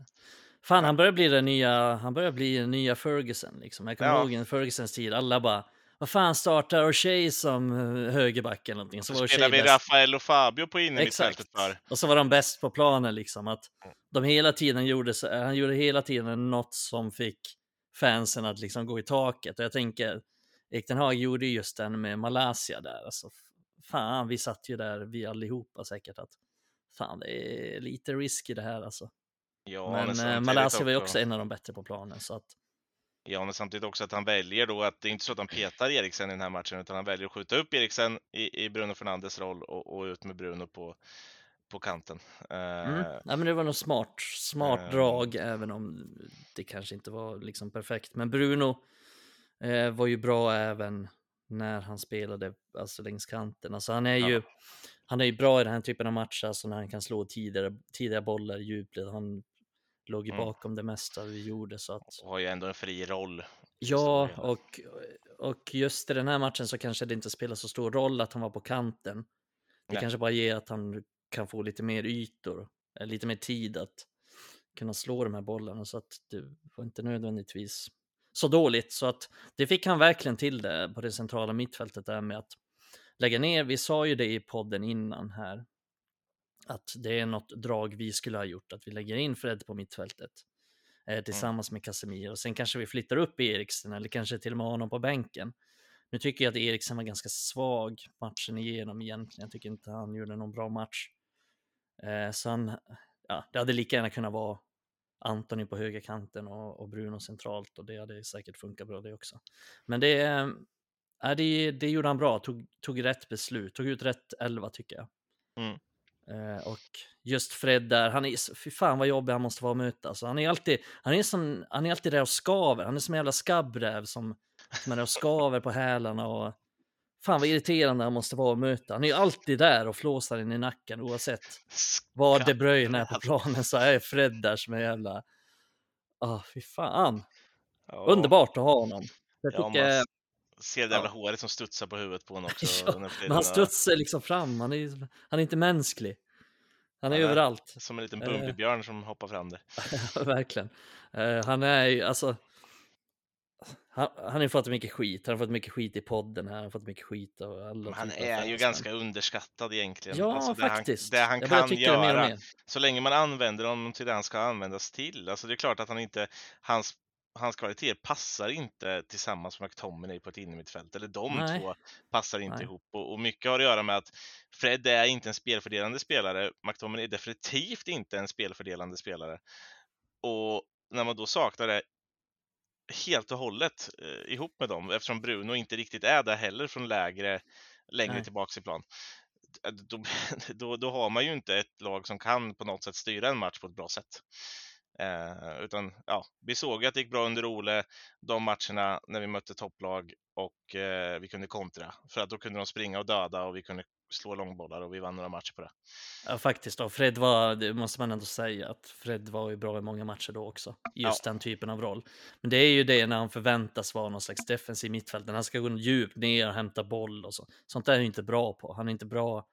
S2: Fan, han börjar bli den nya, han börjar bli den nya Ferguson liksom. Jag kommer ja. ihåg en Fergusons tid, alla bara vad fan startar O'Shea som eh, högerback eller någonting.
S1: Så, så spelar vi Rafael och Fabio på innermittfältet för.
S2: Och så var de bäst på planen liksom. Att mm. de hela tiden gjorde, han gjorde hela tiden något som fick fansen att liksom gå i taket. Och jag tänker, Ektenhag gjorde just den med Malaysia där. Alltså, fan, vi satt ju där, vi allihopa säkert, att fan, det är lite risk i det här alltså. Ja, men men eh, Malaysia var ju också en av de bättre på planen. Så att...
S1: Ja, men samtidigt också att han väljer då att det är inte så att han petar Eriksen i den här matchen, utan han väljer att skjuta upp Eriksen i, i Bruno Fernandes roll och, och ut med Bruno på, på kanten.
S2: Mm. Uh, ja, men det var nog smart, smart uh, drag, även om det kanske inte var liksom perfekt. Men Bruno uh, var ju bra även när han spelade alltså längs kanten. Alltså han är ju, ja. han är ju bra i den här typen av matcher, alltså när han kan slå tidigare, tidigare bollar i djupled. Han låg ju mm. bakom det mesta vi gjorde. Så att...
S1: Och har ju ändå en fri roll.
S2: Ja, och, och just i den här matchen så kanske det inte spelar så stor roll att han var på kanten. Det Nej. kanske bara ger att han kan få lite mer ytor, lite mer tid att kunna slå de här bollarna så att det var inte nödvändigtvis så dåligt. Så att det fick han verkligen till det på det centrala mittfältet där med att lägga ner. Vi sa ju det i podden innan här att det är något drag vi skulle ha gjort, att vi lägger in Fred på mittfältet eh, mm. tillsammans mm. med Casemiro. Sen kanske vi flyttar upp Eriksen eller kanske till och med honom på bänken. Nu tycker jag att Eriksen var ganska svag matchen igenom egentligen. Jag tycker inte han gjorde någon bra match. Eh, så han, ja, det hade lika gärna kunnat vara Antoni på högerkanten och, och Bruno centralt och det hade säkert funkat bra det också. Men det, äh, det, det gjorde han bra, tog, tog rätt beslut, tog ut rätt elva tycker jag.
S1: Mm.
S2: Eh, och just Fred där, han är, fy fan vad jobbig han måste vara möta. Alltså, han, är alltid, han, är som, han är alltid där och skaver, han är som en jävla skabbräv som, som är där och skaver på hälarna och Fan vad irriterande han måste vara att möta. Han är ju alltid där och flåsar in i nacken oavsett vad De Bruyne är på planen så är Fred där som är jävla... Ah, oh, fy fan. Underbart att ha honom. Jag tycker...
S1: Ja, ser det jävla ja. håret som studsar på huvudet på honom också. ja,
S2: men han studsar liksom fram. Han är, han är inte mänsklig. Han är, han är överallt.
S1: Som en liten Bumbibjörn uh, som hoppar fram där.
S2: verkligen. Uh, han är ju, alltså, han, han har fått mycket skit, han har fått mycket skit i podden här, han har fått mycket skit av alla.
S1: Han är ju ganska underskattad egentligen.
S2: Ja, alltså, det
S1: faktiskt. Han, det han kan göra, mer mer. så länge man använder honom till det han ska användas till. Alltså det är klart att han inte, hans, hans kvaliteter passar inte tillsammans med McTominay på ett innermittfält, eller de Nej. två passar inte Nej. ihop. Och, och, mycket har att göra med att Fred är inte en spelfördelande spelare, McTominay är definitivt inte en spelfördelande spelare. Och när man då saknar det helt och hållet eh, ihop med dem eftersom Bruno inte riktigt är där heller från lägre, längre Nej. tillbaks i plan. Då, då, då, har man ju inte ett lag som kan på något sätt styra en match på ett bra sätt. Eh, utan ja, vi såg att det gick bra under Ole de matcherna när vi mötte topplag och eh, vi kunde kontra för att då kunde de springa och döda och vi kunde slå långbollar och vi vann några matcher på det.
S2: Ja, faktiskt. Och Fred var, det måste man ändå säga, att Fred var ju bra i många matcher då också. Just ja. den typen av roll. Men det är ju det när han förväntas vara någon slags defensiv mittfält, när han ska gå djupt ner och hämta boll och så. Sånt där är han inte bra på. Han är inte bra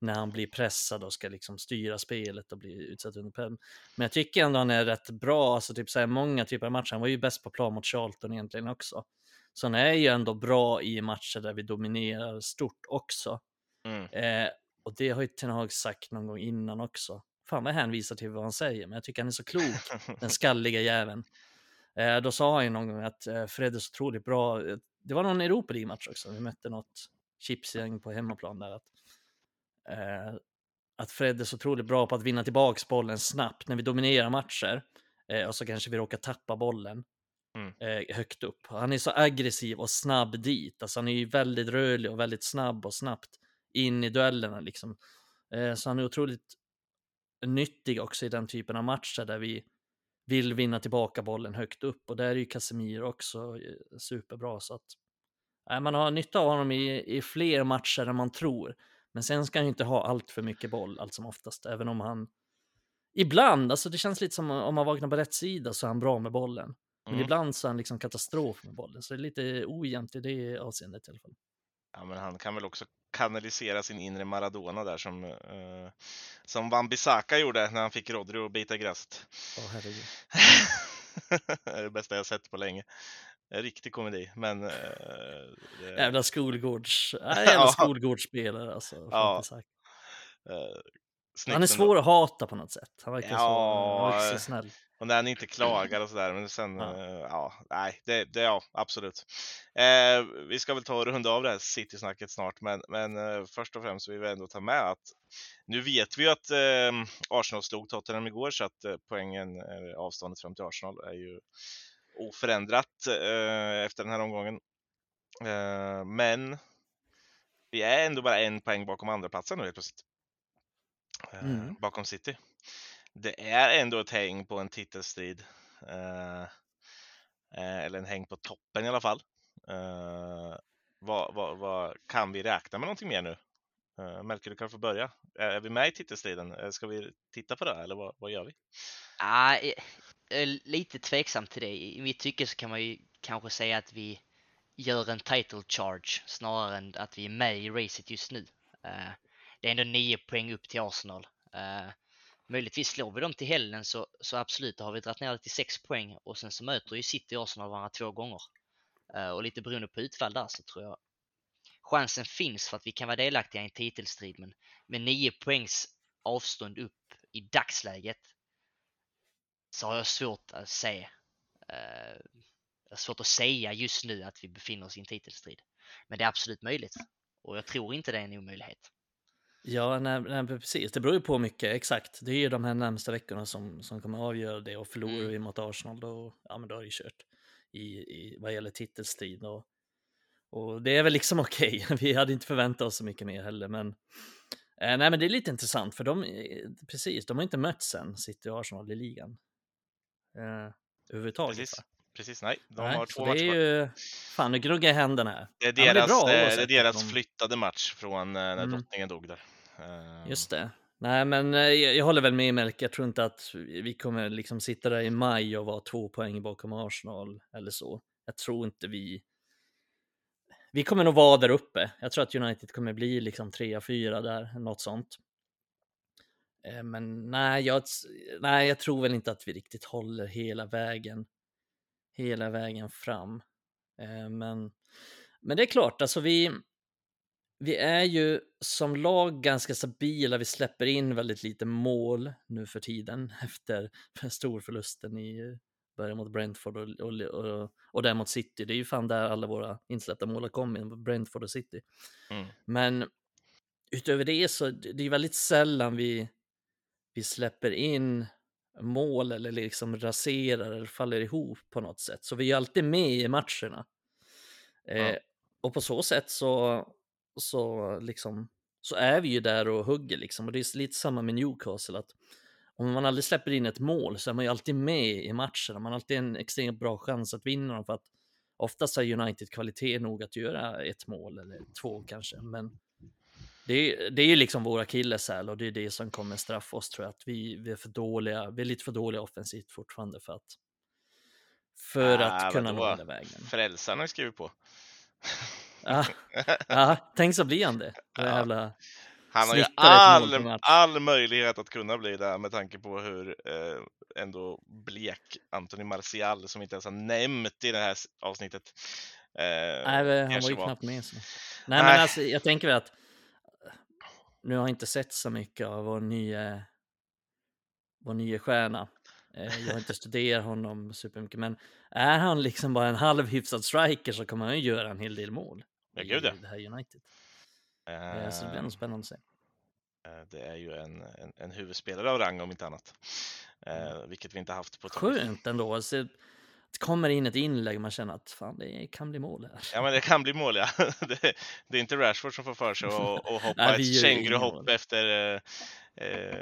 S2: när han blir pressad och ska liksom styra spelet och bli utsatt under press. Men jag tycker ändå han är rätt bra, alltså typ så här, många typer av matcher. Han var ju bäst på plan mot Charlton egentligen också. Så han är ju ändå bra i matcher där vi dominerar stort också. Mm. Eh, och det har ju Ten Hag sagt någon gång innan också. Fan vad hänvisar till vad han säger, men jag tycker han är så klok, den skalliga jäveln. Eh, då sa han ju någon gång att eh, Fred är så otroligt bra. Det var någon Europa League-match också, vi mötte något chipsgäng på hemmaplan där. Att, eh, att Fred är så otroligt bra på att vinna tillbaks bollen snabbt när vi dominerar matcher. Eh, och så kanske vi råkar tappa bollen mm. eh, högt upp. Han är så aggressiv och snabb dit. Alltså han är ju väldigt rörlig och väldigt snabb och snabbt in i duellerna liksom. Eh, så han är otroligt nyttig också i den typen av matcher där vi vill vinna tillbaka bollen högt upp och där är ju Casemiro också eh, superbra så att eh, man har nytta av honom i, i fler matcher än man tror. Men sen ska han ju inte ha allt för mycket boll allt som oftast, även om han ibland, alltså det känns lite som om man vaknar på rätt sida så är han bra med bollen. Men mm. ibland så är han liksom katastrof med bollen, så det är lite ojämnt i det avseendet i alla fall.
S1: Ja, men han kan väl också kanalisera sin inre Maradona där som, uh, som Van Bissaka gjorde när han fick Rodri att bita gräset.
S2: Oh, herregud.
S1: det är det bästa jag sett på länge. En riktig komedi, men... Uh,
S2: det... Jävla skolgårds... Äh, jävla skolgårdsspelare alltså. Ja. Uh, han är svår att hata på något sätt. Han verkar ja, så, så snäll.
S1: Och när han inte klagar och sådär, men sen, ja, uh, ja nej, det, det, ja, absolut. Eh, vi ska väl ta och runda av det här City-snacket snart, men, men eh, först och främst vill vi ändå ta med att nu vet vi ju att eh, Arsenal slog Tottenham igår, så att eh, poängen, avståndet fram till Arsenal är ju oförändrat eh, efter den här omgången. Eh, men vi är ändå bara en poäng bakom andra platsen nu helt plötsligt. Mm. Bakom City det är ändå ett häng på en titelstrid. Eh, eh, eller en häng på toppen i alla fall. Eh, vad, vad, vad, kan vi räkna med någonting mer nu? Eh, Melker, du kan få börja. Är, är vi med i titelstriden? Eh, ska vi titta på det eller vad, vad gör vi?
S3: Ah, jag är lite tveksam till det. I mitt tycke så kan man ju kanske säga att vi gör en title charge snarare än att vi är med i racet just nu. Uh, det är ändå nio poäng upp till Arsenal. Uh, Möjligtvis slår vi dem till helgen så, så absolut, då har vi dragit ner det till 6 poäng och sen så möter ju City och Arsenal varandra två gånger. Uh, och lite beroende på utfall där så tror jag chansen finns för att vi kan vara delaktiga i en titelstrid men med 9 poängs avstånd upp i dagsläget så har jag svårt att se uh, svårt att säga just nu att vi befinner oss i en titelstrid. Men det är absolut möjligt. Och jag tror inte det är en omöjlighet.
S2: Ja, nej, nej, precis. Det beror ju på mycket, exakt. Det är ju de här närmsta veckorna som, som kommer avgöra det och förlorar
S3: Mm.
S2: vi mot Arsenal då, ja men då är det kört i, i vad gäller titelstrid och, och det är väl liksom okej. Vi hade inte förväntat oss så mycket mer heller, men eh, nej, men det är lite intressant för de, eh, precis, de har inte mötts sen, City och Arsenal i ligan. Eh, överhuvudtaget.
S1: Precis.
S2: va?
S1: Precis, nej. De
S2: Nej,
S1: har två
S2: det
S1: matcher
S2: är ju, fan nu gnuggar jag händerna här.
S1: Det är
S2: Ja, men det är
S1: deras,
S2: bra
S1: eh, det är deras
S2: att de-
S1: flyttade match från eh, när
S2: Mm.
S1: drottningen dog där. Eh,
S2: Just det. Nej, men eh, jag, jag håller väl med Melker. Jag tror inte att vi kommer liksom sitta där i maj och vara två poäng bakom Arsenal eller så. Jag tror inte vi... Vi kommer nog vara där uppe. Jag tror att United kommer bli liksom trea, fyra där, något sånt. Eh, Men nej jag, nej, jag tror väl inte att vi riktigt håller hela vägen, hela vägen fram. Eh, Men, men det är klart, alltså vi, vi är ju som lag ganska stabila. Vi släpper in väldigt lite mål nu för tiden efter storförlusten i början mot Brentford och, och, och, och där mot City. Det är ju fan där alla våra insläppta mål har kommit, Brentford och City.
S1: Mm.
S2: Men utöver det så det det är väldigt sällan vi, vi släpper in mål eller liksom raserar eller faller ihop på något sätt. Så vi är alltid med i matcherna. Eh,
S1: Ja.
S2: och på så sätt så, så, liksom, så är vi ju där och hugger liksom. Och det är lite samma med Newcastle. att Om man aldrig släpper in ett mål så är man ju alltid med i matcherna. Man har alltid en extremt bra chans att vinna dem. För att oftast har United kvalitet nog att göra ett mål eller två kanske. Men det är, det är ju liksom våra akilleshäl och det är det som kommer straffa oss tror jag. Att vi, vi är för dåliga. Vi är lite för dåliga offensivt fortfarande för att för
S1: Ah,
S2: att kunna
S1: vadå?
S2: nå hela vägen.
S1: Frälsaren har ju skrivit på.
S2: Ja, ja, tänk så blir han det. Det
S1: Ja.
S2: jävla...
S1: Han har ju all, all möjlighet att kunna bli det med tanke på hur eh, ändå blek Anthony Martial som inte ens har nämnt i det här avsnittet. Eh,
S2: Nej, men han var ju knappt med. Så. Nej, men
S1: Nej.
S2: alltså, jag tänker väl att nu har jag inte sett så mycket av vår nya, vår nya stjärna. Eh, Jag har inte studerat honom supermycket, men är han liksom bara en halvhyfsad striker så kommer han ju göra en hel del mål
S1: Ja, gud ja.
S2: det här United. Eh, Så det blir
S1: Eh,
S2: nog spännande att se.
S1: det är ju en, en, en huvudspelare av rang om inte annat. Eh, vilket vi inte haft på ett tag.
S2: Skönt ändå. Alltså, det kommer in ett inlägg och man känner att fan, det kan bli mål här.
S1: Ja men det kan bli mål ja. det, det är inte Rashford som får för sig att hoppa
S2: Nej,
S1: ett känguruhopp efter eh, eh,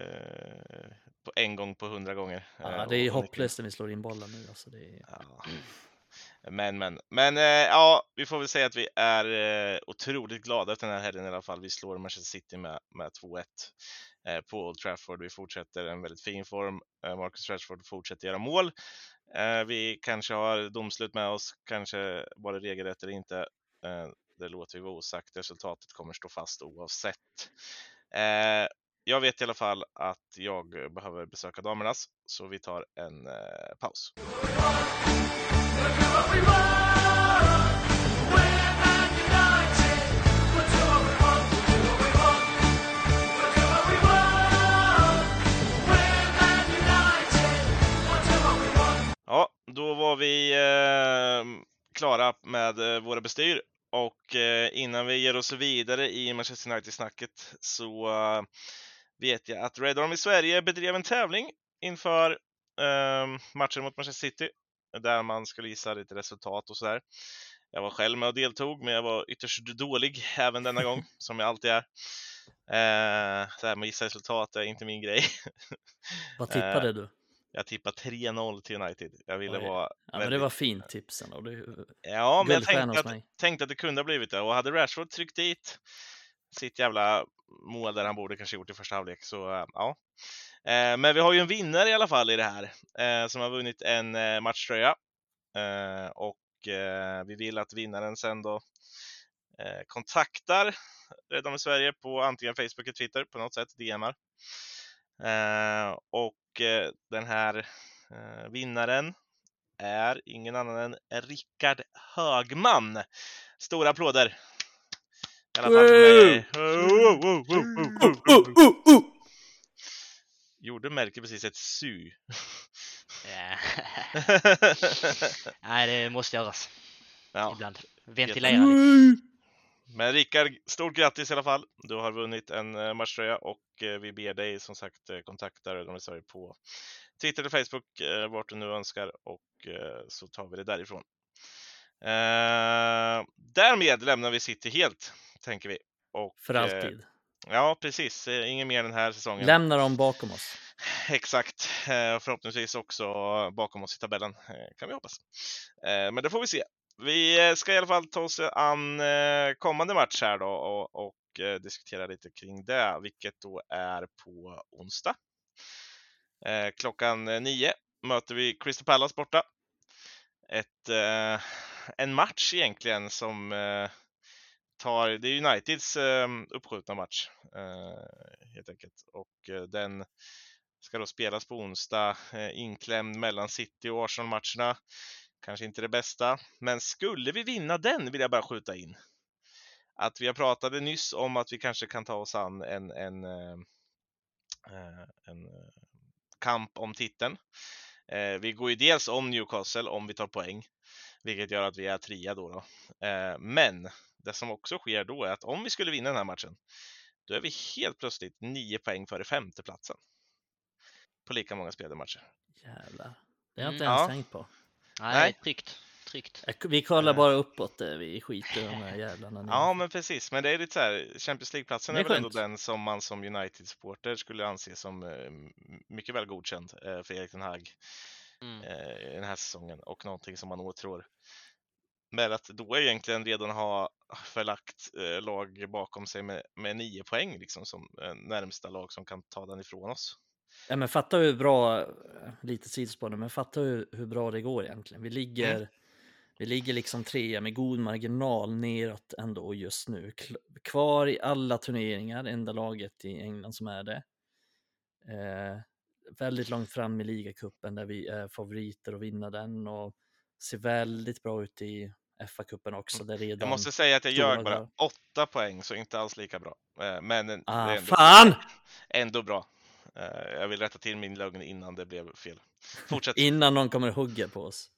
S1: på en gång på hundra gånger.
S2: Ja,
S1: Eh,
S2: det är hopplöst när vi slår in bollen nu. Alltså, det är...
S1: Ja. Men, men, men eh, ja, vi får väl säga att vi är eh, otroligt glada efter den här helgen i alla fall. Vi slår Manchester City med, med 2-1 eh, på Old Trafford. Vi fortsätter en väldigt fin form. Marcus Rashford fortsätter göra mål. Vi kanske har domslut med oss, kanske var det regelrätt eller inte. Det låter vi vara osagt. Resultatet kommer stå fast oavsett. Jag vet i alla fall att jag behöver besöka damernas, så vi tar en paus. Ja, då var vi eh, klara med eh, våra bestyr. Och eh, innan vi ger oss vidare i Manchester United-snacket så eh, vet jag att Red Army Sverige bedrev en tävling inför eh, matchen mot Manchester City där man skulle gissa lite resultat och sådär. Jag var själv med och deltog, men jag var ytterst dålig även denna gång, som jag alltid är. Eh, det här med att gissa resultat är inte min grej.
S2: Vad tippade du?
S1: Jag tippade 3-0 till United. Jag ville
S2: Oj.
S1: vara
S2: Ja, men det var fint tips ändå. Ju
S1: Ja, men jag tänkte att, tänkte att det kunde ha blivit det. Och hade Rashford tryckt dit sitt jävla mål där han borde kanske gjort i första halvlek så äh, ja. Eh, men vi har ju en vinnare i alla fall i det här eh, som har vunnit en eh, matchtröja. Och vi vill att vinnaren sen då kontaktar Rädda med Sverige på antingen Facebook eller Twitter på något sätt, DMar. Och den här vinnaren är ingen annan än Rickard Högman. Stora applåder! I alla fall för mig. Oh, oh, oh, oh, oh, oh. Gjorde Melker precis ett su?
S3: Nej, det måste göras
S1: ja.
S3: ibland. Ventilera lite.
S1: Men Rickard, stort grattis i alla fall. Du har vunnit en eh, matchtröja och vi ber dig som sagt kontakta Rögle Sverige på Twitter eller Facebook, vart du nu önskar och så tar vi det därifrån. därmed lämnar vi City helt, tänker vi. Och,
S2: För alltid.
S1: Ja, precis. Ingen mer den här säsongen.
S2: Lämna dem bakom oss.
S1: Exakt. Eh, förhoppningsvis också bakom oss i tabellen, eh, kan vi hoppas. Eh, men det får vi se. Vi ska i alla fall ta oss an kommande match här då och, och diskutera lite kring det, vilket då är på onsdag. Klockan nio möter vi Crystal Palace borta. Ett, en match egentligen som tar, det är Uniteds ehm, uppskjutna match eh, helt enkelt och eh, den ska då spelas på onsdag, eh, inklämd mellan City och Arsenal-matcherna. Kanske inte det bästa, men skulle vi vinna den vill jag bara skjuta in. Att vi har pratade nyss om att vi kanske kan ta oss an en, en, eh, eh en kamp om titeln. Eh, vi går ju dels om Newcastle om vi tar poäng, vilket gör att vi är trea då. då. Eh, men det som också sker då är att om vi skulle vinna den här matchen, då är vi helt plötsligt nio poäng före femteplatsen på lika många spelade matcher.
S2: Jävlar. Det har jag inte mm. ens ja. tänkt på.
S3: Nej, Nej. tryggt. Tryggt.
S2: Vi kollar bara uppåt, eh, vi skiter i de här jävlarna.
S1: Ja, men precis. Men det är lite så här, Champions League-platsen är, är väl ändå den som man som United-supporter skulle anse som eh, mycket väl godkänd eh, för Erik den Hag mm. i den här säsongen och någonting som man åtrår. Men att då egentligen redan ha förlagt lag bakom sig med, med nio poäng liksom som närmsta lag som kan ta den ifrån oss.
S2: Ja, men fatta hur bra, lite sidospår men fatta hur, hur bra det går egentligen. Vi ligger, mm. vi ligger liksom trea med god marginal neråt ändå just nu. Kvar i alla turneringar, enda laget i England som är det. Eh, väldigt långt fram i ligacupen där vi är favoriter att vinna den och ser väldigt bra ut i FA-cupen också.
S1: Där redan jag måste säga att jag ljög bara. Åtta poäng, så inte alls lika bra. Eh, men
S2: ah, ändå, fan!
S1: ändå bra. Eh, jag vill rätta till min lögn innan det blev fel.
S2: Fortsätt. innan någon kommer hugga på oss.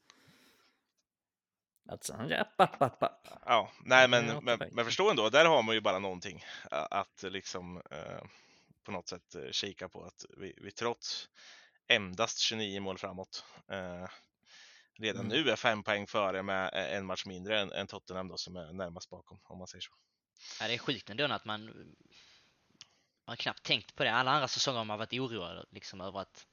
S2: Alltså, app, app, app, app.
S1: Ja, nej men, men, men förstå ändå, där har man ju bara någonting att liksom eh, på något sätt eh, kika på att vi, vi trots endast 29 mål framåt eh, redan mm. nu är fem poäng före med en match mindre än, än Tottenham då som är närmast bakom om man säger så.
S3: Ja, det är sjukt ändå att man man har knappt tänkt på det. Alla andra säsonger har man varit oroad liksom över att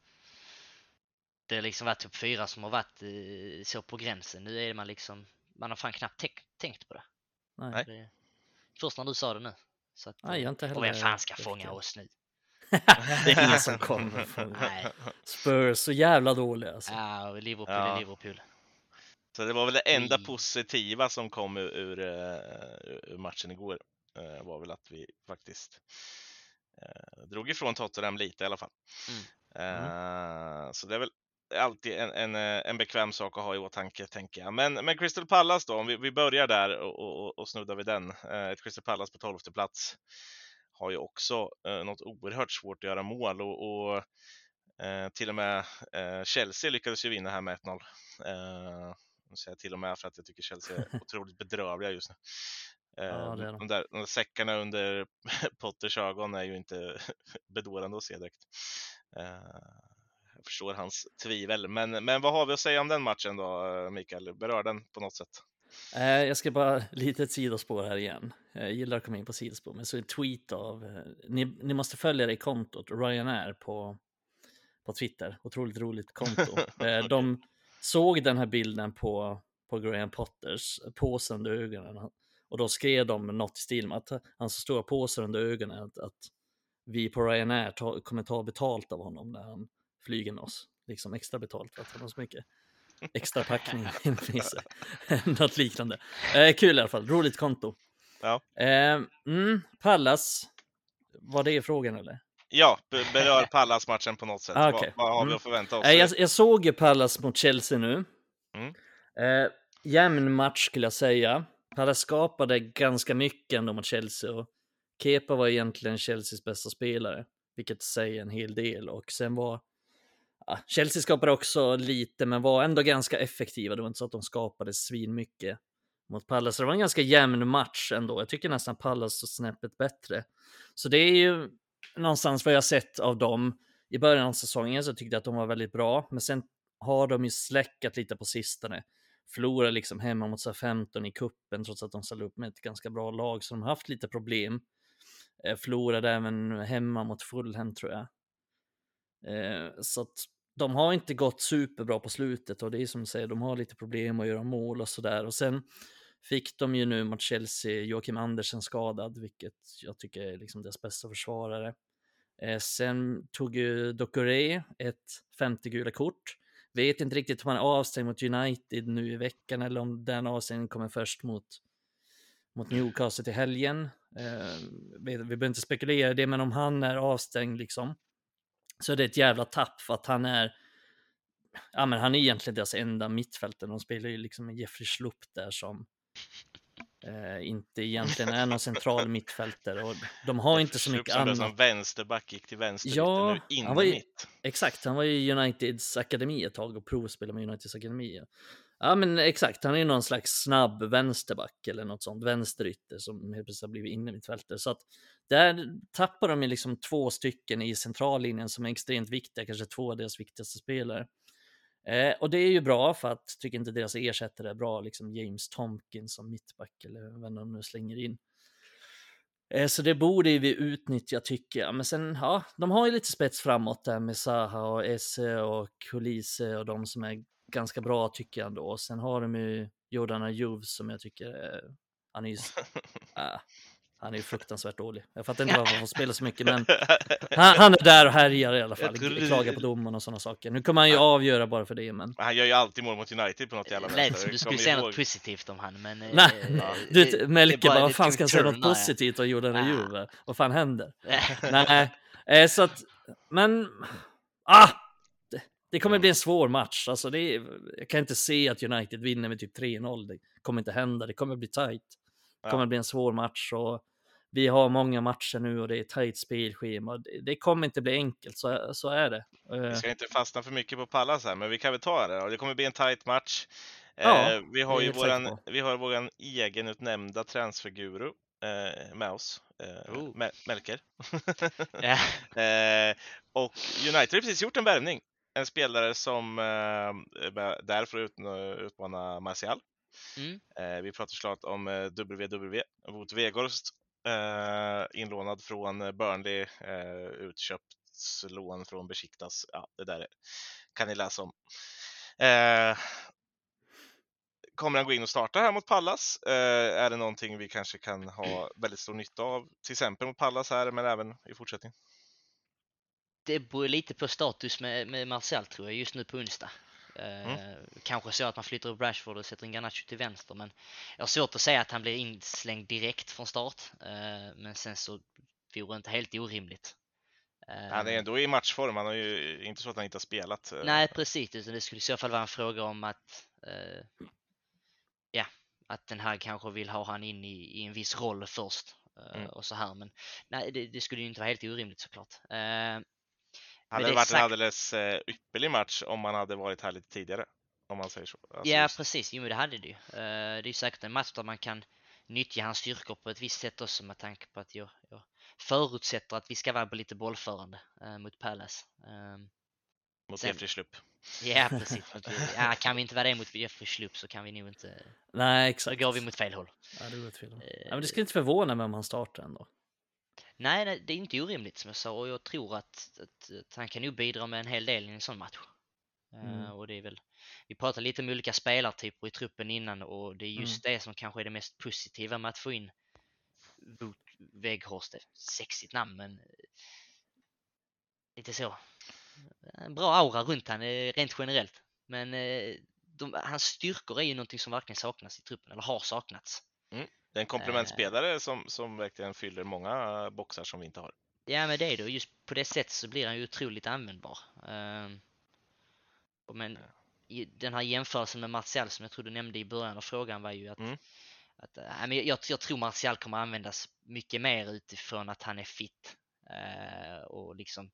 S3: det liksom varit typ fyra som har varit eh, så på gränsen. Nu är man liksom, man har fan knappt tänkt på det.
S2: Nej. Det,
S3: först när du sa det nu. Så att,
S2: Nej, jag inte heller.
S3: Och vem fan ska fånga oss nu?
S2: Det är ingen som kommer. Nej. Spurs så jävla dåliga alltså.
S3: Ja, och Liverpool ja. är Liverpool.
S1: Så det var väl det enda positiva som kom ur, ur, eh, ur matchen igår. Eh, var väl att vi faktiskt Eh, drog ifrån Tottenham lite i alla fall. Mm. Mm. Så det är väl alltid en, en, eh, en bekväm sak att ha i åtanke, tänker jag. Men, men Crystal Palace då, om vi, vi börjar där och, och, och snuddar vid den. Ett Crystal Palace på 12 plats har ju också något oerhört svårt att göra mål och, och eh, till och med eh, Chelsea lyckades ju vinna här med 1-0. Eh, säger till och med för att jag tycker Chelsea är otroligt bedrövliga just nu. Ja, ehm, de, där, de där säckarna under Potters ögon är ju inte bedårande att se direkt. Ehm, jag förstår hans tvivel, men, men vad har vi att säga om den matchen då, Mikael? Berör den på något sätt?
S2: Eh, jag ska bara lite ett sidospår här igen. Jag gillar att komma in på sidospår, men så en tweet av, eh, ni, ni måste följa det i kontot, Ryanair på, på Twitter, otroligt roligt konto. Eh, de såg den här bilden på, på Graham Potters påse under ögonen och då skrev de något i stil med att han så stora påsar under ögonen att, att vi på Ryanair ta, kommer ta betalt av honom när han flyger med oss. Liksom extra betalt för att han har så mycket extra packning. Något liknande. Eh, kul i alla fall, roligt konto.
S1: Ja.
S2: Eh, mm, Pallas, var det frågan eller?
S1: Ja, berör Pallas-matchen på något sätt. Ah, okay. vad, vad, har mm. vi att förvänta oss?
S2: Eh, jag, jag såg ju Pallas mot Chelsea nu. Mm. Eh, jämn match skulle jag säga. Palace skapade ganska mycket ändå mot Chelsea och Kepa var egentligen Chelseas bästa spelare, vilket säger en hel del. Och sen var ja, Chelsea skapade också lite, men var ändå ganska effektiva. Det var inte så att de skapade svinmycket mot Pallas. Det var en ganska jämn match ändå. Jag tycker nästan Pallas var snäppet bättre. Så det är ju någonstans vad jag sett av dem. I början av säsongen så tyckte jag att de var väldigt bra, men sen har de ju släckat lite på sistone. Förlorar liksom hemma mot 15 i kuppen trots att de ställde upp med ett ganska bra lag, så de har haft lite problem. Eh, Förlorade även hemma mot Fulham tror jag. Eh, så att de har inte gått superbra på slutet och det är som du säger, de har lite problem att göra mål och sådär. Och sen fick de ju nu mot Chelsea Joakim Andersen skadad, vilket jag tycker är liksom deras bästa försvarare. Eh, sen tog ju Dokore ett femte gula kort. Vet inte riktigt om han är avstängd mot United nu i veckan eller om den avstängningen kommer först mot, mot Newcastle till helgen. Eh, vi, vi behöver inte spekulera i det, men om han är avstängd liksom så är det ett jävla tapp för att han är ja, men han är egentligen deras enda mittfältare. De spelar ju liksom med Jeffrey Schlupp där som eh, inte egentligen är någon central mittfältare och de har inte så mycket annat.
S1: som vänsterback gick till vänster ja, nu in han var ju, mitt.
S2: Exakt, han var ju Uniteds akademi ett tag och provspelade med Uniteds akademi. Ja men exakt, han är ju någon slags snabb vänsterback eller något sånt, vänsterytter som helt plötsligt har blivit inne mittfältare. Så att där tappar de ju liksom två stycken i centrallinjen som är extremt viktiga, kanske två av deras viktigaste spelare. Eh, och det är ju bra för att tycker inte deras ersättare är bra, liksom James Tomkins som mittback eller vem de nu slänger in. Eh, så det borde vi utnyttja tycker jag. Men sen, ja, de har ju lite spets framåt där med Saha och Esse och Kulise och de som är ganska bra tycker jag ändå. Och sen har de ju Jordan Ayew som jag tycker är, han är ju, äh, han är ju fruktansvärt dålig. Jag fattar inte varför han får spela så mycket, men han, han är där och härjar i alla fall. Du... Klagar på domaren och sådana saker. Nu kommer han ju avgöra bara för det, men...
S1: Han gör ju alltid mål mot United på något jävla
S3: vänster. Lät som du skulle säga något positivt om han, men...
S2: Nej, äh, du, Melke bara, vad fan ska han säga något positivt om Jordan Ayew? Vad fan händer? Nej, eh, så att, men... Ah! Det, kommer bli en svår match. Alltså det är, jag kan inte se att United vinner med typ 3-0. Det kommer inte hända. Det kommer bli tight. Det kommer bli en svår match och vi har många matcher nu och det är tajt spelschema. Det kommer inte bli enkelt, så, så är det.
S1: Vi eh. ska inte fastna för mycket på Pallas här, men vi kan väl ta det. Det kommer bli en tajt match. Ja, eh, vi har ju våran, vi har våran egenutnämnda transferguru eh, med oss, oh. Melker. eh, och United har precis gjort en värvning. En spelare som eh, där för att ut, utmana Martial. Mm. Eh, vi pratar såklart om WW, Wout Weghorst eh, inlånad från Burnley, eh, utköpt lån från Besiktas. Ja, det där kan ni läsa om. Eh, kommer han gå in och starta här mot Pallas? Eh, är det någonting vi kanske kan ha väldigt stor nytta av, till exempel mot Pallas här, men även i fortsättning?
S3: Det beror lite på status med, med Marcel tror jag just nu på onsdag. Mm. Eh, kanske så att man flyttar upp Rashford och sätter in Garnacho till vänster men jag har svårt att säga att han blir inslängd direkt från start. Eh, men sen så vore det inte helt orimligt.
S1: Han är eh, ändå i matchform, han har ju inte så att han inte har spelat.
S3: Nej precis, utan det skulle i så fall vara en fråga om att ja, att den här kanske vill ha han in i, i en viss roll först mm. och så här. Men nej, det, det skulle ju inte vara helt orimligt såklart.
S1: Hade det, det varit exakt... en alldeles eh, ypperlig match om man hade varit här lite tidigare. Om man säger så.
S3: Alltså ja, just... precis. Jo, men det hade det ju. Uh, det är ju säkert en match där man kan nyttja hans styrkor på ett visst sätt också med tanke på att jag, jag förutsätter att vi ska vara på lite bollförande uh, mot Palace. Uh,
S1: mot sen... Jeffrey Schlupp.
S3: Ja, precis. ja, kan vi inte vara det mot Jeffrey Schlupp så kan vi nog inte.
S2: Nej, exakt.
S3: Då går vi mot fel håll.
S2: Ja, det går åt fel håll. ja, men det skulle inte förvåna mig om han startar ändå.
S3: Nej, nej, det är inte orimligt som jag sa och jag tror att, att, att han kan nog bidra med en hel del i en sån match. Mm. Uh, och det är väl, vi pratade lite om olika spelartyper i truppen innan och det är just mm. det som kanske är det mest positiva med att få in Wout Weghorst. Sexigt namn men lite så. En bra aura runt han rent generellt. Men eh, de, hans styrkor är ju någonting som verkligen saknas i truppen, eller har saknats.
S1: Mm. Det är en komplementspelare eh. som, som verkligen fyller många boxar som vi inte har.
S3: Ja, men det är det. Just på det sättet så blir han ju otroligt användbar. Um, men den här jämförelsen med Martial som jag tror du nämnde i början av frågan var ju att, mm. att äh, men jag, jag tror Martial kommer användas mycket mer utifrån att han är fit uh, och liksom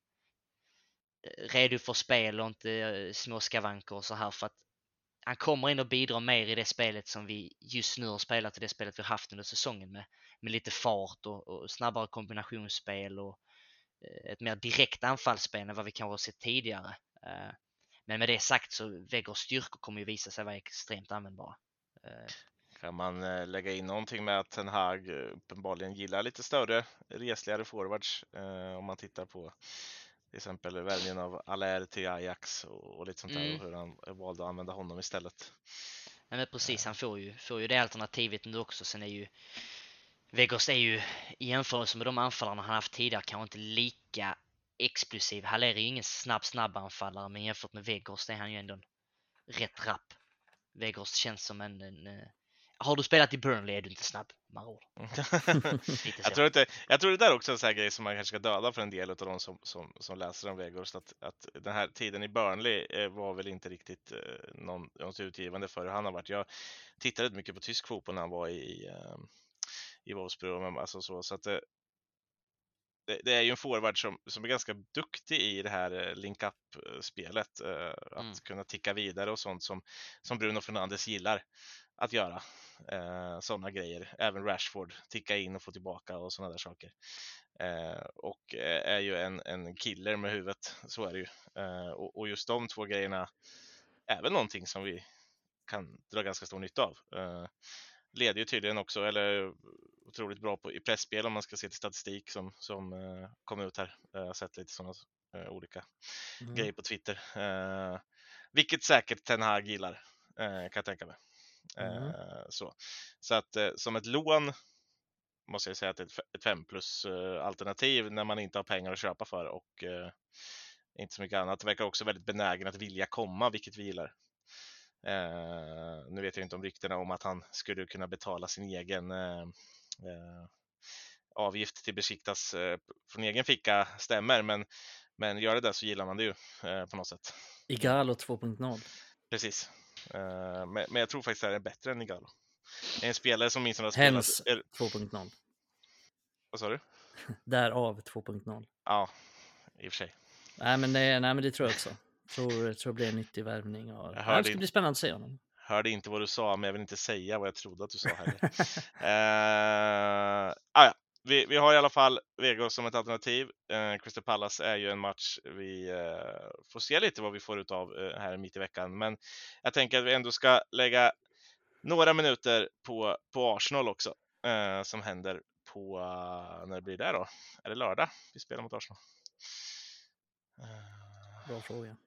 S3: redo för spel och inte små skavanker och så här för att han kommer in och bidrar mer i det spelet som vi just nu har spelat och det spelet vi har haft under säsongen med, med lite fart och, och snabbare kombinationsspel och eh, ett mer direkt anfallsspel än vad vi kanske har sett tidigare. Eh, men med det sagt så Weggers styrkor kommer ju visa sig vara extremt användbara. Eh,
S1: kan man lägga in någonting med att Ten Hag uppenbarligen gillar lite större, resligare forwards om man tittar på till exempel värvningen av Allaire till Ajax och, och lite sånt där
S3: Mm.
S1: och hur han valde att använda honom istället.
S3: Nej men precis, han får ju, får ju det alternativet nu också. Sen är ju Weghorst är ju i jämförelse med de anfallarna han haft tidigare kanske inte lika explosiv. Haller är ju ingen snabb, snabb anfallare men jämfört med Weghorst är han ju ändå en rätt rapp. Weghorst känns som en, en eh, har du spelat i Burnley är du inte snabb, ord. Lite
S1: jag, tror inte, jag tror det där också är en sån här grej som man kanske ska döda för en del av de som, som, som läser om Weghorst. Att, att den här tiden i Burnley eh, var väl inte riktigt eh, någon, något utgivande för hur han har varit. Jag tittade mycket på tysk fotboll när han var i, i, eh, i Wolfsburg. men Alltså så, så att, det, det är ju en forward som, som är ganska duktig i det här eh, link-up-spelet. eh, Att
S3: Mm.
S1: kunna ticka vidare och sånt som, som Bruno Fernandes gillar att göra. Eh, sådana grejer. Även Rashford, ticka in och få tillbaka och sådana där saker. Eh, och eh, är ju en, en killer med huvudet, så är det ju. Eh, och, och just de två grejerna är väl någonting som vi kan dra ganska stor nytta av. Eh, leder ju tydligen också, eller otroligt bra på, i pressspel om man ska se till statistik som, som eh, kom ut här. Eh, Jag har sett lite sådana eh, olika
S2: Mm.
S1: grejer på Twitter. Eh, vilket säkert Ten Hag gillar, kan jag tänka mig.
S2: Mm.
S1: Så. så att som ett lån måste jag säga att det är ett fe- ett 5 plus alternativ när man inte har pengar att köpa för och inte så mycket annat. Det verkar också väldigt benägen att vilja komma, vilket vi gillar. Eh, nu vet jag inte om ryktena om att han skulle kunna betala sin egen eh, avgift till Besiktas eh, från egen ficka stämmer, men, men gör det där så gillar man det ju eh, på något sätt.
S2: Igalo 2.0.
S1: Precis. Eh, men, men jag tror faktiskt att det är bättre än Igalo. En spelare som minst har spelat...
S2: Hens
S1: er-
S2: 2.0.
S1: Vad sa du?
S2: Därav 2.0.
S1: Ja, i och för sig.
S2: Nej men det, nej, men det tror jag också. Tror, tror det blir en nyttig värvning. Och... Det ska bli spännande att se honom.
S1: Hörde inte vad du sa, men jag vill inte säga vad jag trodde att du sa heller. eh, ah, ja. vi, vi har i alla fall Vegos som ett alternativ. Eh, Crystal Palace är ju en match vi eh, får se lite vad vi får ut av eh, här mitt i veckan. Men jag tänker att vi ändå ska lägga några minuter på, på Arsenal också, eh, som händer på, eh, när det blir det då? Är det lördag vi spelar mot Arsenal? Eh,
S2: Bra fråga.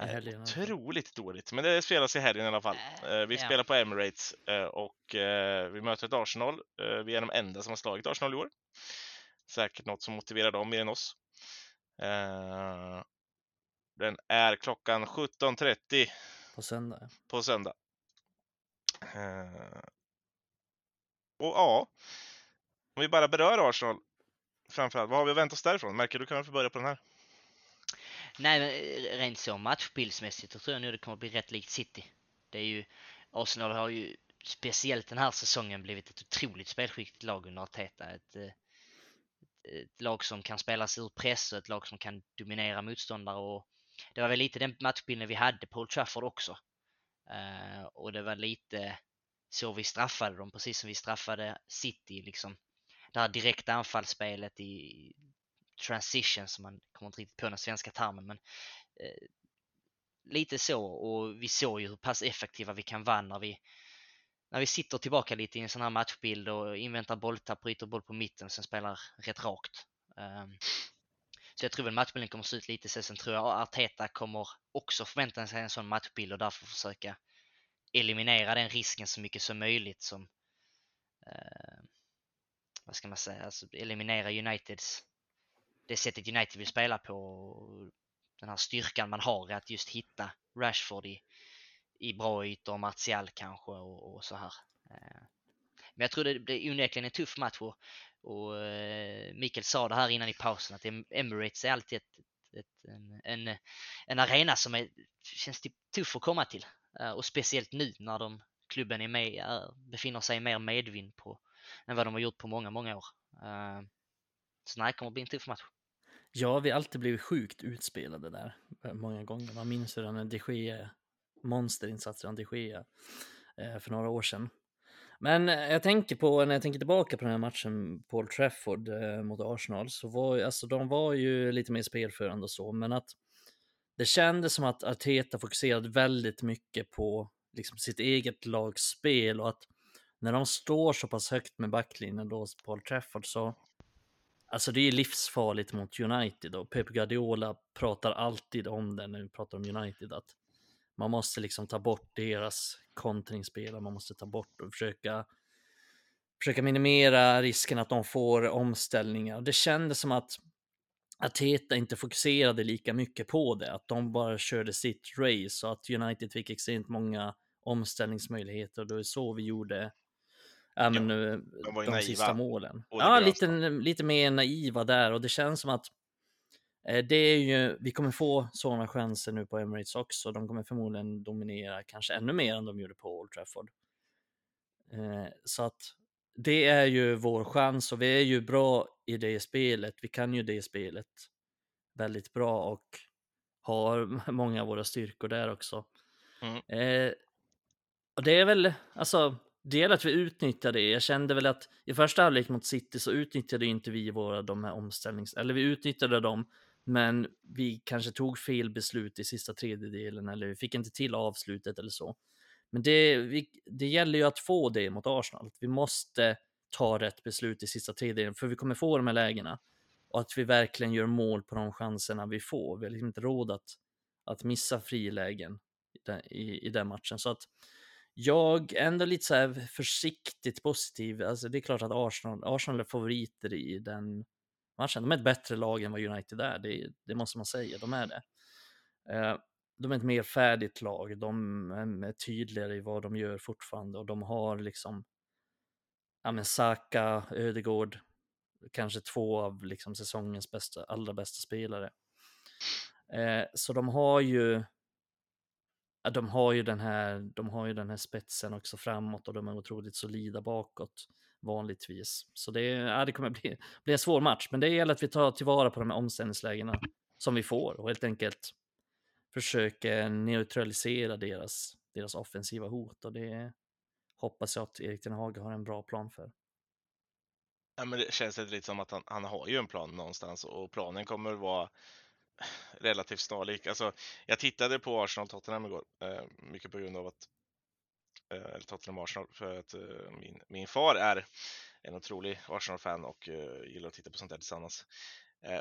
S2: I helgen fall.
S1: Otroligt dåligt, men det spelas i helgen i alla fall.
S3: Äh,
S1: Eh, Vi
S3: ja.
S1: spelar på Emirates eh, och eh, vi möter ett Arsenal. Vi är de enda som har slagit Arsenal i år. Säkert något som motiverar dem mer än oss. Den är klockan 17.30
S2: På söndag.
S1: på söndag. Och ja, om vi bara berör Arsenal framförallt. Vad har vi att vänta oss därifrån? Märker du kan väl få börja på den här?
S3: Nej, men eh, rent så matchbildsmässigt så tror jag nu det kommer bli rätt likt City. Det är ju, Arsenal har ju speciellt den här säsongen blivit ett otroligt spelskickligt lag under Arteta. Ett, ett, ett lag som kan spela sig ur press och ett lag som kan dominera motståndare och det var väl lite den matchbilden vi hade på Old Trafford också. Uh, och det var lite så vi straffade dem, precis som vi straffade City liksom. Det här direkta anfallsspelet i transition som man kommer inte riktigt på den svenska termen men eh, lite så och vi såg ju hur pass effektiva vi kan vara när vi när vi sitter tillbaka lite i en sån här matchbild och inväntar bolltapp, bryter boll på mitten och sen spelar rätt rakt. Um, så jag tror väl matchbilden kommer se ut lite så. Sen tror jag Arteta kommer också förvänta sig en sån matchbild och därför försöka eliminera den risken så mycket som möjligt som uh, vad ska man säga, alltså eliminera Uniteds det sättet United vill spela på och den här styrkan man har att just hitta Rashford i, i bra ytor, Martial kanske och, och så här. Eh, men jag tror det blir onekligen en tuff match och, och eh, Mikael sa det här innan i pausen att Emirates är alltid ett, ett, en, en, en arena som är, känns typ tuff att komma till. Eh, och speciellt nu när de, klubben är med, befinner sig i mer medvind på, än vad de har gjort på många, många år. Så nej, det kommer bli en tuff match.
S2: Ja, vi har alltid blivit sjukt utspelade där eh, många gånger. Man minns hur den de Gea monsterinsatsen av de Gea eh, för några år sedan. Men eh, jag tänker på, när jag tänker tillbaka på den här matchen Paul Trafford mot Arsenal, så var alltså de var ju lite mer spelförande och så, men att det kändes som att Arteta fokuserade väldigt mycket på liksom sitt eget lagspel och att när de står så pass högt med backlinjen då Paul Trafford så Alltså det är livsfarligt mot United och Pep Guardiola pratar alltid om det när vi pratar om United att man måste liksom ta bort deras kontringsspel, man måste ta bort och försöka försöka minimera risken att de får omställningar. Det kändes som att Ateta inte fokuserade lika mycket på det, att de bara körde sitt race och att United fick extremt många omställningsmöjligheter och det är så vi gjorde ja, men, ja, de, de naiva. sista målen. Ja, lite, lite mer naiva där och det känns som att eh, det är ju, vi kommer få sådana chanser nu på Emirates också. De kommer förmodligen dominera kanske ännu mer än de gjorde på Old Trafford. Eh, så att det är ju vår chans och vi är ju bra i det spelet. Vi kan ju det spelet väldigt bra och har många av våra styrkor där också. Mm. Eh, och det är väl, alltså, det gäller att vi utnyttjar det. Jag kände väl att i första halvlek mot City så utnyttjade inte vi våra de här omställnings... Eller vi utnyttjade dem, men vi kanske tog fel beslut i sista tredjedelen eller vi fick inte till avslutet eller så. Men det, vi, det gäller ju att få det mot Arsenal. Vi måste ta rätt beslut i sista tredjedelen, för vi kommer få de här lägena. Och att vi verkligen gör mål på de chanserna vi får. Vi har liksom inte råd att, att missa frilägen i, den, i, i den matchen. Så att jag är ändå lite så här försiktigt positiv. Alltså det är klart att Arsenal, Arsenal är favoriter i den matchen. De är ett bättre lag än vad United är, det, det måste man säga. De är det. Eh, de är ett mer färdigt lag. De är tydligare i vad de gör fortfarande och de har liksom ja, men Saka, Ödegård, kanske två av liksom säsongens bästa, allra bästa spelare. Eh, så de har ju de har ju den här, de har ju den här spetsen också framåt och de är otroligt solida bakåt vanligtvis. Så det, ja, det kommer bli, bli en svår match, men det gäller att vi tar tillvara på de här omställningslägena som vi får och helt enkelt försöker neutralisera deras, deras offensiva hot och det hoppas jag att Erik Ten Hage har en bra plan för.
S1: Ja, men det känns lite som att han, han har ju en plan någonstans och planen kommer att vara relativt snarlik. Alltså, jag tittade på Arsenal-Tottenham igår, eh, mycket på grund av att eh, eller Tottenham-Arsenal, för att eh, min, min far är en otrolig Arsenal-fan och eh, gillar att titta på sånt där tillsammans.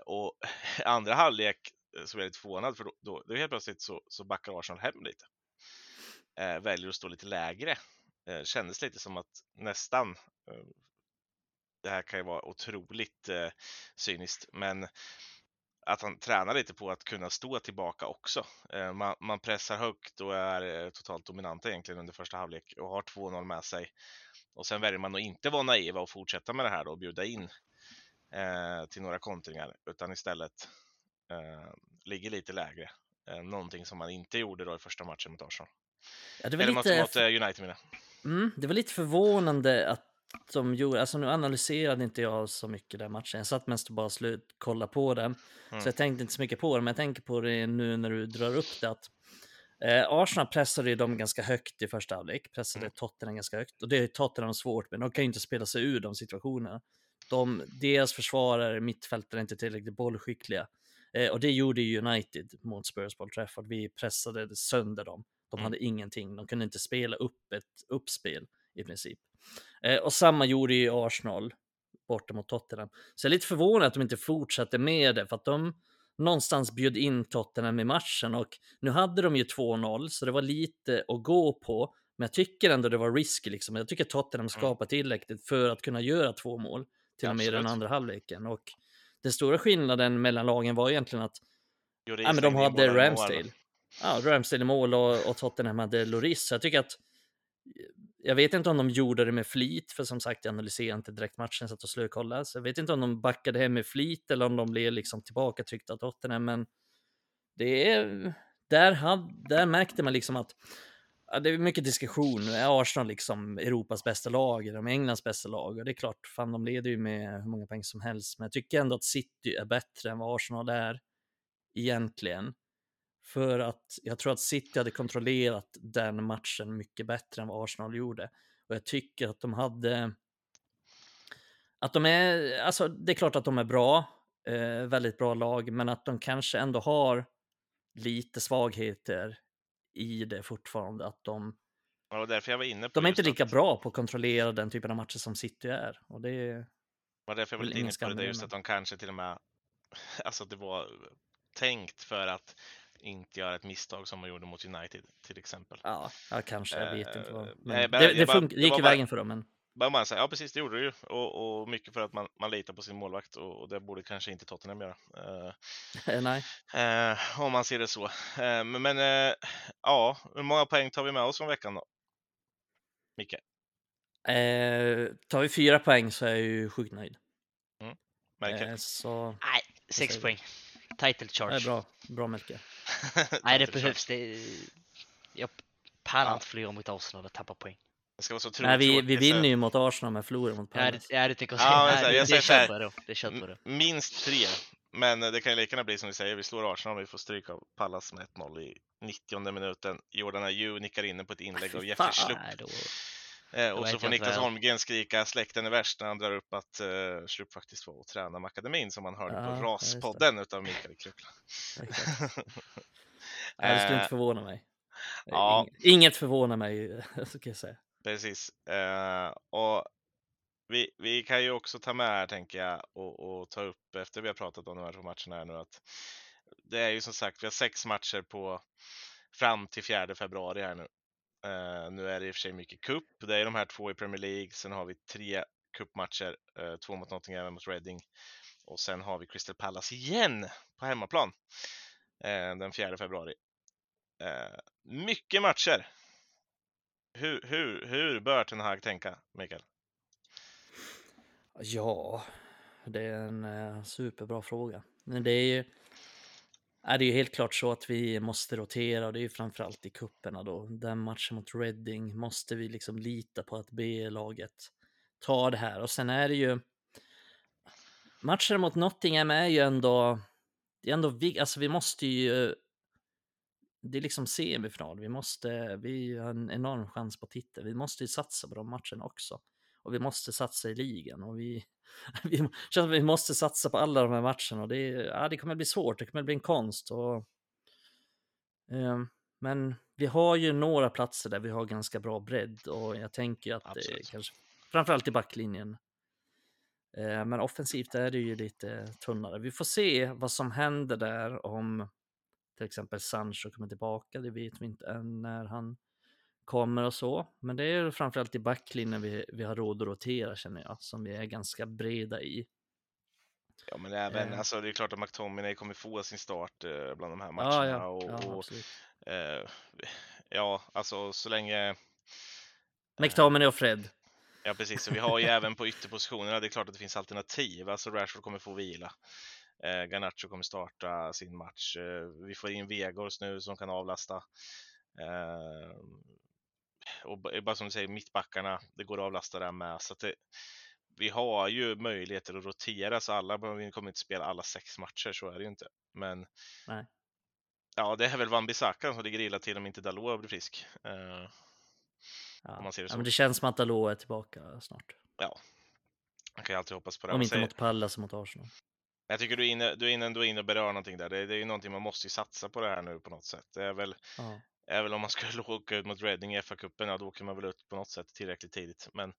S1: Och andra halvlek så blev jag lite förvånad för då, då, då helt plötsligt så, så backar Arsenal hem lite. väljer att stå lite lägre. kändes lite som att nästan det här kan ju vara otroligt cyniskt, men att han tränar lite på att kunna stå tillbaka också. Eh, man, man pressar högt och är eh, totalt dominanta egentligen under första halvlek och har 2-0 med sig. Och sen väljer man att inte vara naiva och fortsätta med det här då och bjuda in eh, till några kontringar utan istället eh, ligger lite lägre. Eh, någonting som man inte gjorde då i första matchen mot Arsenal. Ja, det var Eller lite... mot, mot United menar
S2: mm, Det var lite förvånande att de gjorde, alltså nu analyserade inte jag så mycket den matchen. Jag satt mest och bara slut kolla på den. Mm. Så jag tänkte inte så mycket på det, men jag tänker på det nu när du drar upp det att eh, Arsenal pressade ju dem ganska högt i första halvlek, pressade mm. Tottenham ganska högt och det är Tottenham svårt med. De kan ju inte spela sig ur de situationerna. De, deras försvarare, mittfältare är inte tillräckligt bollskickliga. Eh, och det gjorde United mot Spurs på Trafford. Vi pressade sönder dem. De mm. hade ingenting. De kunde inte spela upp ett uppspel i princip. Eh, och samma gjorde ju Arsenal borta mot Tottenham. Så jag är lite förvånad att de inte fortsatte med det, för att de någonstans bjöd in Tottenham i matchen och nu hade de ju 2-0, så det var lite att gå på. Men jag tycker ändå det var risky liksom. Jag tycker Tottenham mm. skapar tillräckligt för att kunna göra två mål till och med i den andra halvleken. Och den stora skillnaden mellan lagen var egentligen att ja, men de hade Ramsdale. Ja, Ramsdale i mål och, och Tottenham hade Loris. Så jag tycker att jag vet inte om de gjorde det med flit, för som sagt, jag analyserade inte direkt matchen, satt och slökollade. Så jag vet inte om de backade hem med flit eller om de blev liksom tillbakatryckta av Tottenham, men det är, där, hade, där märkte man liksom att ja, det är mycket diskussion. Är Arsenal liksom Europas bästa lag? Är de Englands bästa lag? Och det är klart, fan, de leder ju med hur många poäng som helst, men jag tycker ändå att City är bättre än vad Arsenal är egentligen. För att jag tror att City hade kontrollerat den matchen mycket bättre än vad Arsenal gjorde. Och jag tycker att de hade... Att de är... Alltså det är klart att de är bra. Eh, väldigt bra lag. Men att de kanske ändå har lite svagheter i det fortfarande. Att de...
S1: Ja, därför jag var inne på
S2: De är inte lika
S1: att,
S2: bra på att kontrollera den typen av matcher som City är. Och det är...
S1: var därför jag var lite inne på det just att de kanske till och med, alltså att det var tänkt för att inte göra ett misstag som man gjorde mot United till exempel.
S2: Ja, ja kanske. Jag vet inte. Vad.
S1: Eh,
S2: Men
S1: nej, men
S2: det det,
S1: bara-
S2: fun-
S1: det
S2: det gick ju vägen för dem. Men...
S1: Bara man säger, ja precis det gjorde det ju och, och mycket för att man, man litar på sin målvakt och, och det borde kanske inte Tottenham göra. Eh,
S2: Nej.
S1: Eh, om man ser det så. Eh, men men ja, hur många poäng tar vi med oss från veckan då? Micke?
S2: Tar vi fyra poäng så är jag ju sjukt nöjd. Eh, så
S3: Nej, sex poäng. Title
S2: det
S3: charge.
S2: är bra, bra Melke.
S3: Nej, det behövs. Det... Jag pallar
S1: Ja.
S3: inte förlora mot Arsenal och tappa poäng.
S1: Det ska vara så
S2: Nej, vi, vi vinner ju mot Arsenal men förlorar mot
S3: Ja, det,
S2: Palace.
S3: ja, du tycker så.
S1: Ja, här,
S3: Nej,
S1: jag
S3: det, det köper jag då. Det köper jag då.
S1: Minst tre. Men det kan ju lika gärna bli som vi säger, vi slår Arsenal och vi får stryk av Pallas med 1-0 i 90 minuten. Jordan Ayew nickar in på ett inlägg av
S2: fy
S1: Jeffrey. Schlupp. Eh, och så får Niklas. Holmgren skrika släkten är värst när han drar upp att eh, Schlupp faktiskt var och tränade med akademin som man hörde
S2: Ja,
S1: på. Raspodden utav Mikael.
S2: Exakt. Nej, det skulle
S1: Eh,
S2: inte förvåna mig. Eh,
S1: ja.
S2: ing- Inget förvånar mig, så kan jag säga.
S1: Precis. Eh, och vi, vi kan ju också ta med här, tänker jag, och, och ta upp efter vi har pratat om de här två matcherna här nu att det är ju som sagt, vi har sex matcher på fram till 4 februari här nu. Uh, nu är det i och för sig mycket cup. Det är de här två i Premier League. Sen har vi tre cupmatcher, uh, två mot Nottingham och mot Reading. Och sen har vi Crystal Palace igen på hemmaplan uh, den 4 februari. Mycket matcher. Hur, hur, hur bör Ten Hag tänka, Mikael?
S2: Ja, det är en superbra fråga. Men det är ju är det är ju helt klart så att vi måste rotera och det är ju framförallt i kupperna då. Den matchen mot Reading måste vi liksom lita på att B-laget tar det här och sen är det ju matcher mot Nottingham är ju ändå det är ändå vi, alltså vi måste ju det är liksom semifinal. Vi måste, vi har en enorm chans på titel. Vi måste ju satsa på de matcherna också. Och vi måste satsa i ligan och vi, vi känns som vi måste satsa på alla de här matcherna och det, ja, det kommer bli svårt. Det kommer bli en konst. Och, eh, men vi har ju några platser där vi har ganska bra bredd och jag tänker att det
S1: Absolut.
S2: kanske framförallt i backlinjen. Eh, men offensivt är det ju lite tunnare. Vi får se vad som händer där om till exempel Sancho kommer tillbaka. Det vet vi inte än när han kommer och så. Men det är framförallt i backlinjen vi, vi har råd att rotera känner jag, som vi är ganska breda i.
S1: Ja, men även,
S2: Eh.
S1: alltså det är klart att McTominay kommer få sin start eh, bland de här matcherna.
S2: Ja, ja,
S1: och,
S2: ja
S1: och, eh, ja, alltså så länge
S2: McTominay och Fred.
S1: Ja precis, så vi har ju även på ytterpositionerna, det är klart att det finns alternativ. Alltså Rashford kommer få vila. Eh, Garnacho kommer starta sin match. Eh, vi får in Vegors nu som kan avlasta. Och bara som du säger, mittbackarna, det går att avlasta där med. Så det, vi har ju möjligheter att rotera, så alla vi kommer inte spela alla sex matcher, så är det ju inte. Men
S2: Nej.
S1: ja, det är väl Van Bissaka som ligger illa till om inte Dalot blir frisk. Eh,
S2: Ja.
S1: Om man ser det
S2: ja,
S1: så.
S2: men det känns som att Dalot är tillbaka snart.
S1: man kan ju alltid hoppas på det.
S2: Om inte
S1: säger-
S2: mot Pallas mot Arsenal.
S1: Jag tycker du är inne, du är inne, ändå inne och berör någonting där. Det, det är ju någonting man måste ju satsa på det här nu på något sätt. Det är väl,
S2: Ja.
S1: Är väl om man skulle åka ut mot Reading i FA-cupen, ja då åker man väl ut på något sätt tillräckligt tidigt. Men,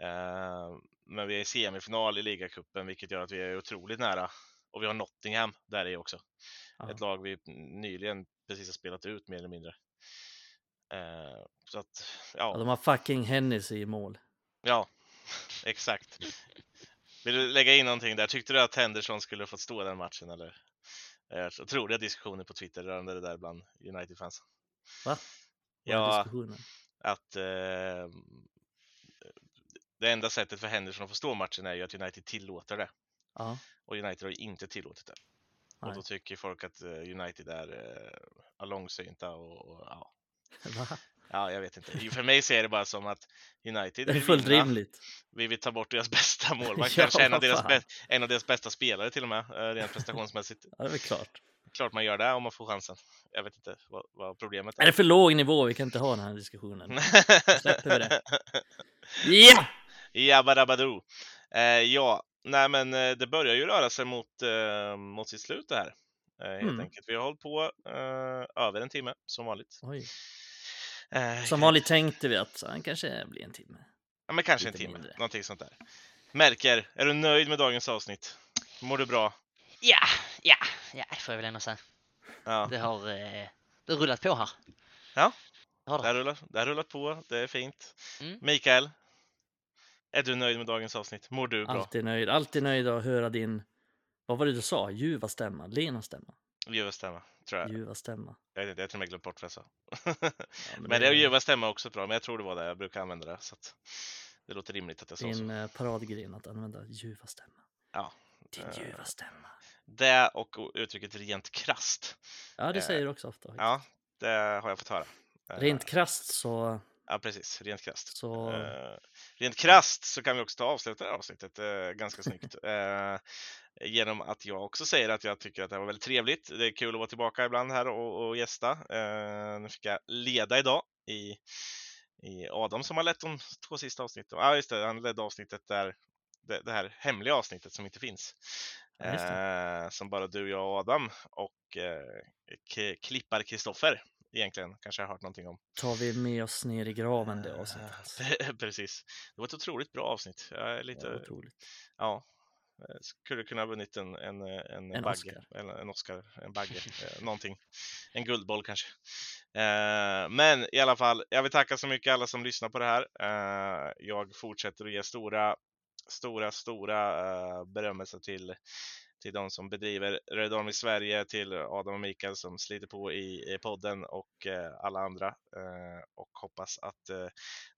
S1: eh, men vi är i semifinal i ligacupen, vilket gör att vi är otroligt nära. Och vi har Nottingham där i också.
S2: Ja.
S1: Ett lag vi nyligen precis har spelat ut mer eller mindre. Eh, så att,
S2: Ja,
S1: ja,
S2: de har fucking Hennessy i mål.
S1: ja, exakt. Vill du lägga in någonting där? Tyckte du att Henderson skulle fått stå den matchen eller? Eh, så Otroliga diskussioner på Twitter rörande det där bland United-fans.
S2: Va?
S1: Ja. Att eh, det enda sättet för Henderson att få stå matchen är ju att United tillåter det.
S2: Ja.
S1: Och United har ju inte tillåtit det. Och
S2: Nej.
S1: då tycker folk att eh, United är eh, långsynta och, och ja.
S2: Va?
S1: Ja, jag vet inte. För mig ser det bara som att United
S2: Det är fullt
S1: vinna.
S2: rimligt.
S1: Vi vill ta bort deras bästa målvakt,
S2: Ja,
S1: kanske en av, deras
S2: fan.
S1: bä- en av deras bästa spelare till och med, eh, rent prestationsmässigt.
S2: Ja, det är klart.
S1: klart man gör det om man får chansen. Jag vet inte vad, vad problemet
S2: Är
S1: är.
S2: det för låg nivå? Vi kan inte ha den här diskussionen. släpper vi det. Ja!
S1: Jabbadabadoo. Eh, ja, nej men eh, det börjar ju röra sig mot, eh, mot sitt slut det här. Eh, helt
S2: Mm.
S1: enkelt. Vi har hållit på eh, över en timme som vanligt.
S2: Oj.
S1: Eh,
S2: Som vanligt tänkte vi att han kanske blir en timme.
S1: Ja, men kanske en timme.
S2: mindre.
S1: Någonting sånt där. Märker, är du nöjd med dagens avsnitt? Mår du bra?
S3: Ja, ja, ja, får jag väl ändå säga.
S1: Ja,
S3: Det har, eh, det har rullat på här.
S1: Ja.
S3: Det har
S1: det
S3: det.
S1: har rullat, det har rullat på. Det är fint.
S3: Mm.
S1: Mikael, är du nöjd med dagens avsnitt? Mår du bra?
S2: Alltid nöjd. Alltid nöjd att höra din, vad var det du sa? Ljuva stämma? Lena stämma?
S1: Ljuva stämma, tror jag.
S2: Ljuva stämma.
S1: Jag jag till och med glömt bort vad jag sa.
S2: Ja,
S1: men det är ljuva stämma också bra, men jag tror det var det. Jag brukar använda det. Så det låter rimligt att jag sa så.
S2: Din eh, paradgren att använda ljuva stämma.
S1: Ja.
S2: Din
S1: Eh,
S2: ljuva stämma.
S1: Det och uttrycket rent krasst.
S2: Ja, det
S1: eh,
S2: säger du också ofta. faktiskt.
S1: Ja, det har jag fått höra. Eh,
S2: Rent krasst så,
S1: Ja, precis. Rent krasst.
S2: så
S1: Eh, rent krasst så kan vi också ta avsluta det här avsnittet eh, ganska snyggt. Eh, genom att jag också säger att jag tycker att det var väldigt trevligt. Det är kul att vara tillbaka ibland här och, och gästa. Eh, nu fick jag leda idag i, i Adam som har lett de två sista avsnitten. Ja, just det, han ledde avsnittet där det, det här hemliga avsnittet som inte finns.
S2: Ja,
S1: Eh, som bara du, jag och Adam och eh, klippar Kristoffer egentligen kanske jag har hört någonting om.
S2: tar vi med oss ner i graven det
S1: Eh,
S2: avsnittet.
S1: Precis. Det var ett otroligt bra avsnitt. Jag är lite,
S2: var otroligt.
S1: ja, skulle kunna ha vunnit en, en, eh, en,
S2: En
S1: bagge,
S2: Oscar.
S1: eller en Oscar, en bagge, eh, någonting. En guldboll kanske. Eh, men i alla fall, jag vill tacka så mycket alla som lyssnar på det här. Eh, jag fortsätter att ge stora, stora, stora eh, berömmelse till till de som bedriver Red Army Sverige, till Adam och Mikael som sliter på i, i podden och eh, alla andra. Eh, och hoppas att eh,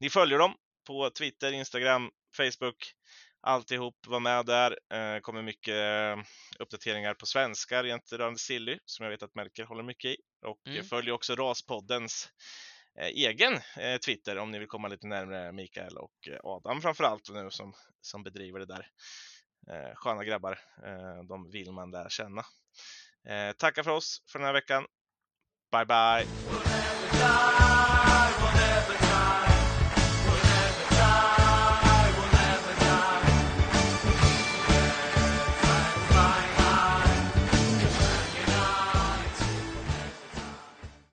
S1: ni följer dem på Twitter, Instagram, Facebook. Alltihop, var med där. Eh, kommer mycket eh, uppdateringar på svenska rent rörande Silly som jag vet att Melker håller mycket i. Och
S3: Mm.
S1: följ också Raspoddens eh, egen eh, Twitter om ni vill komma lite närmare Mikael och eh, Adam framförallt nu som, som bedriver det där. Eh, sköna grabbar, eh, de vill man lära känna. Tackar för oss för den här veckan. Bye bye!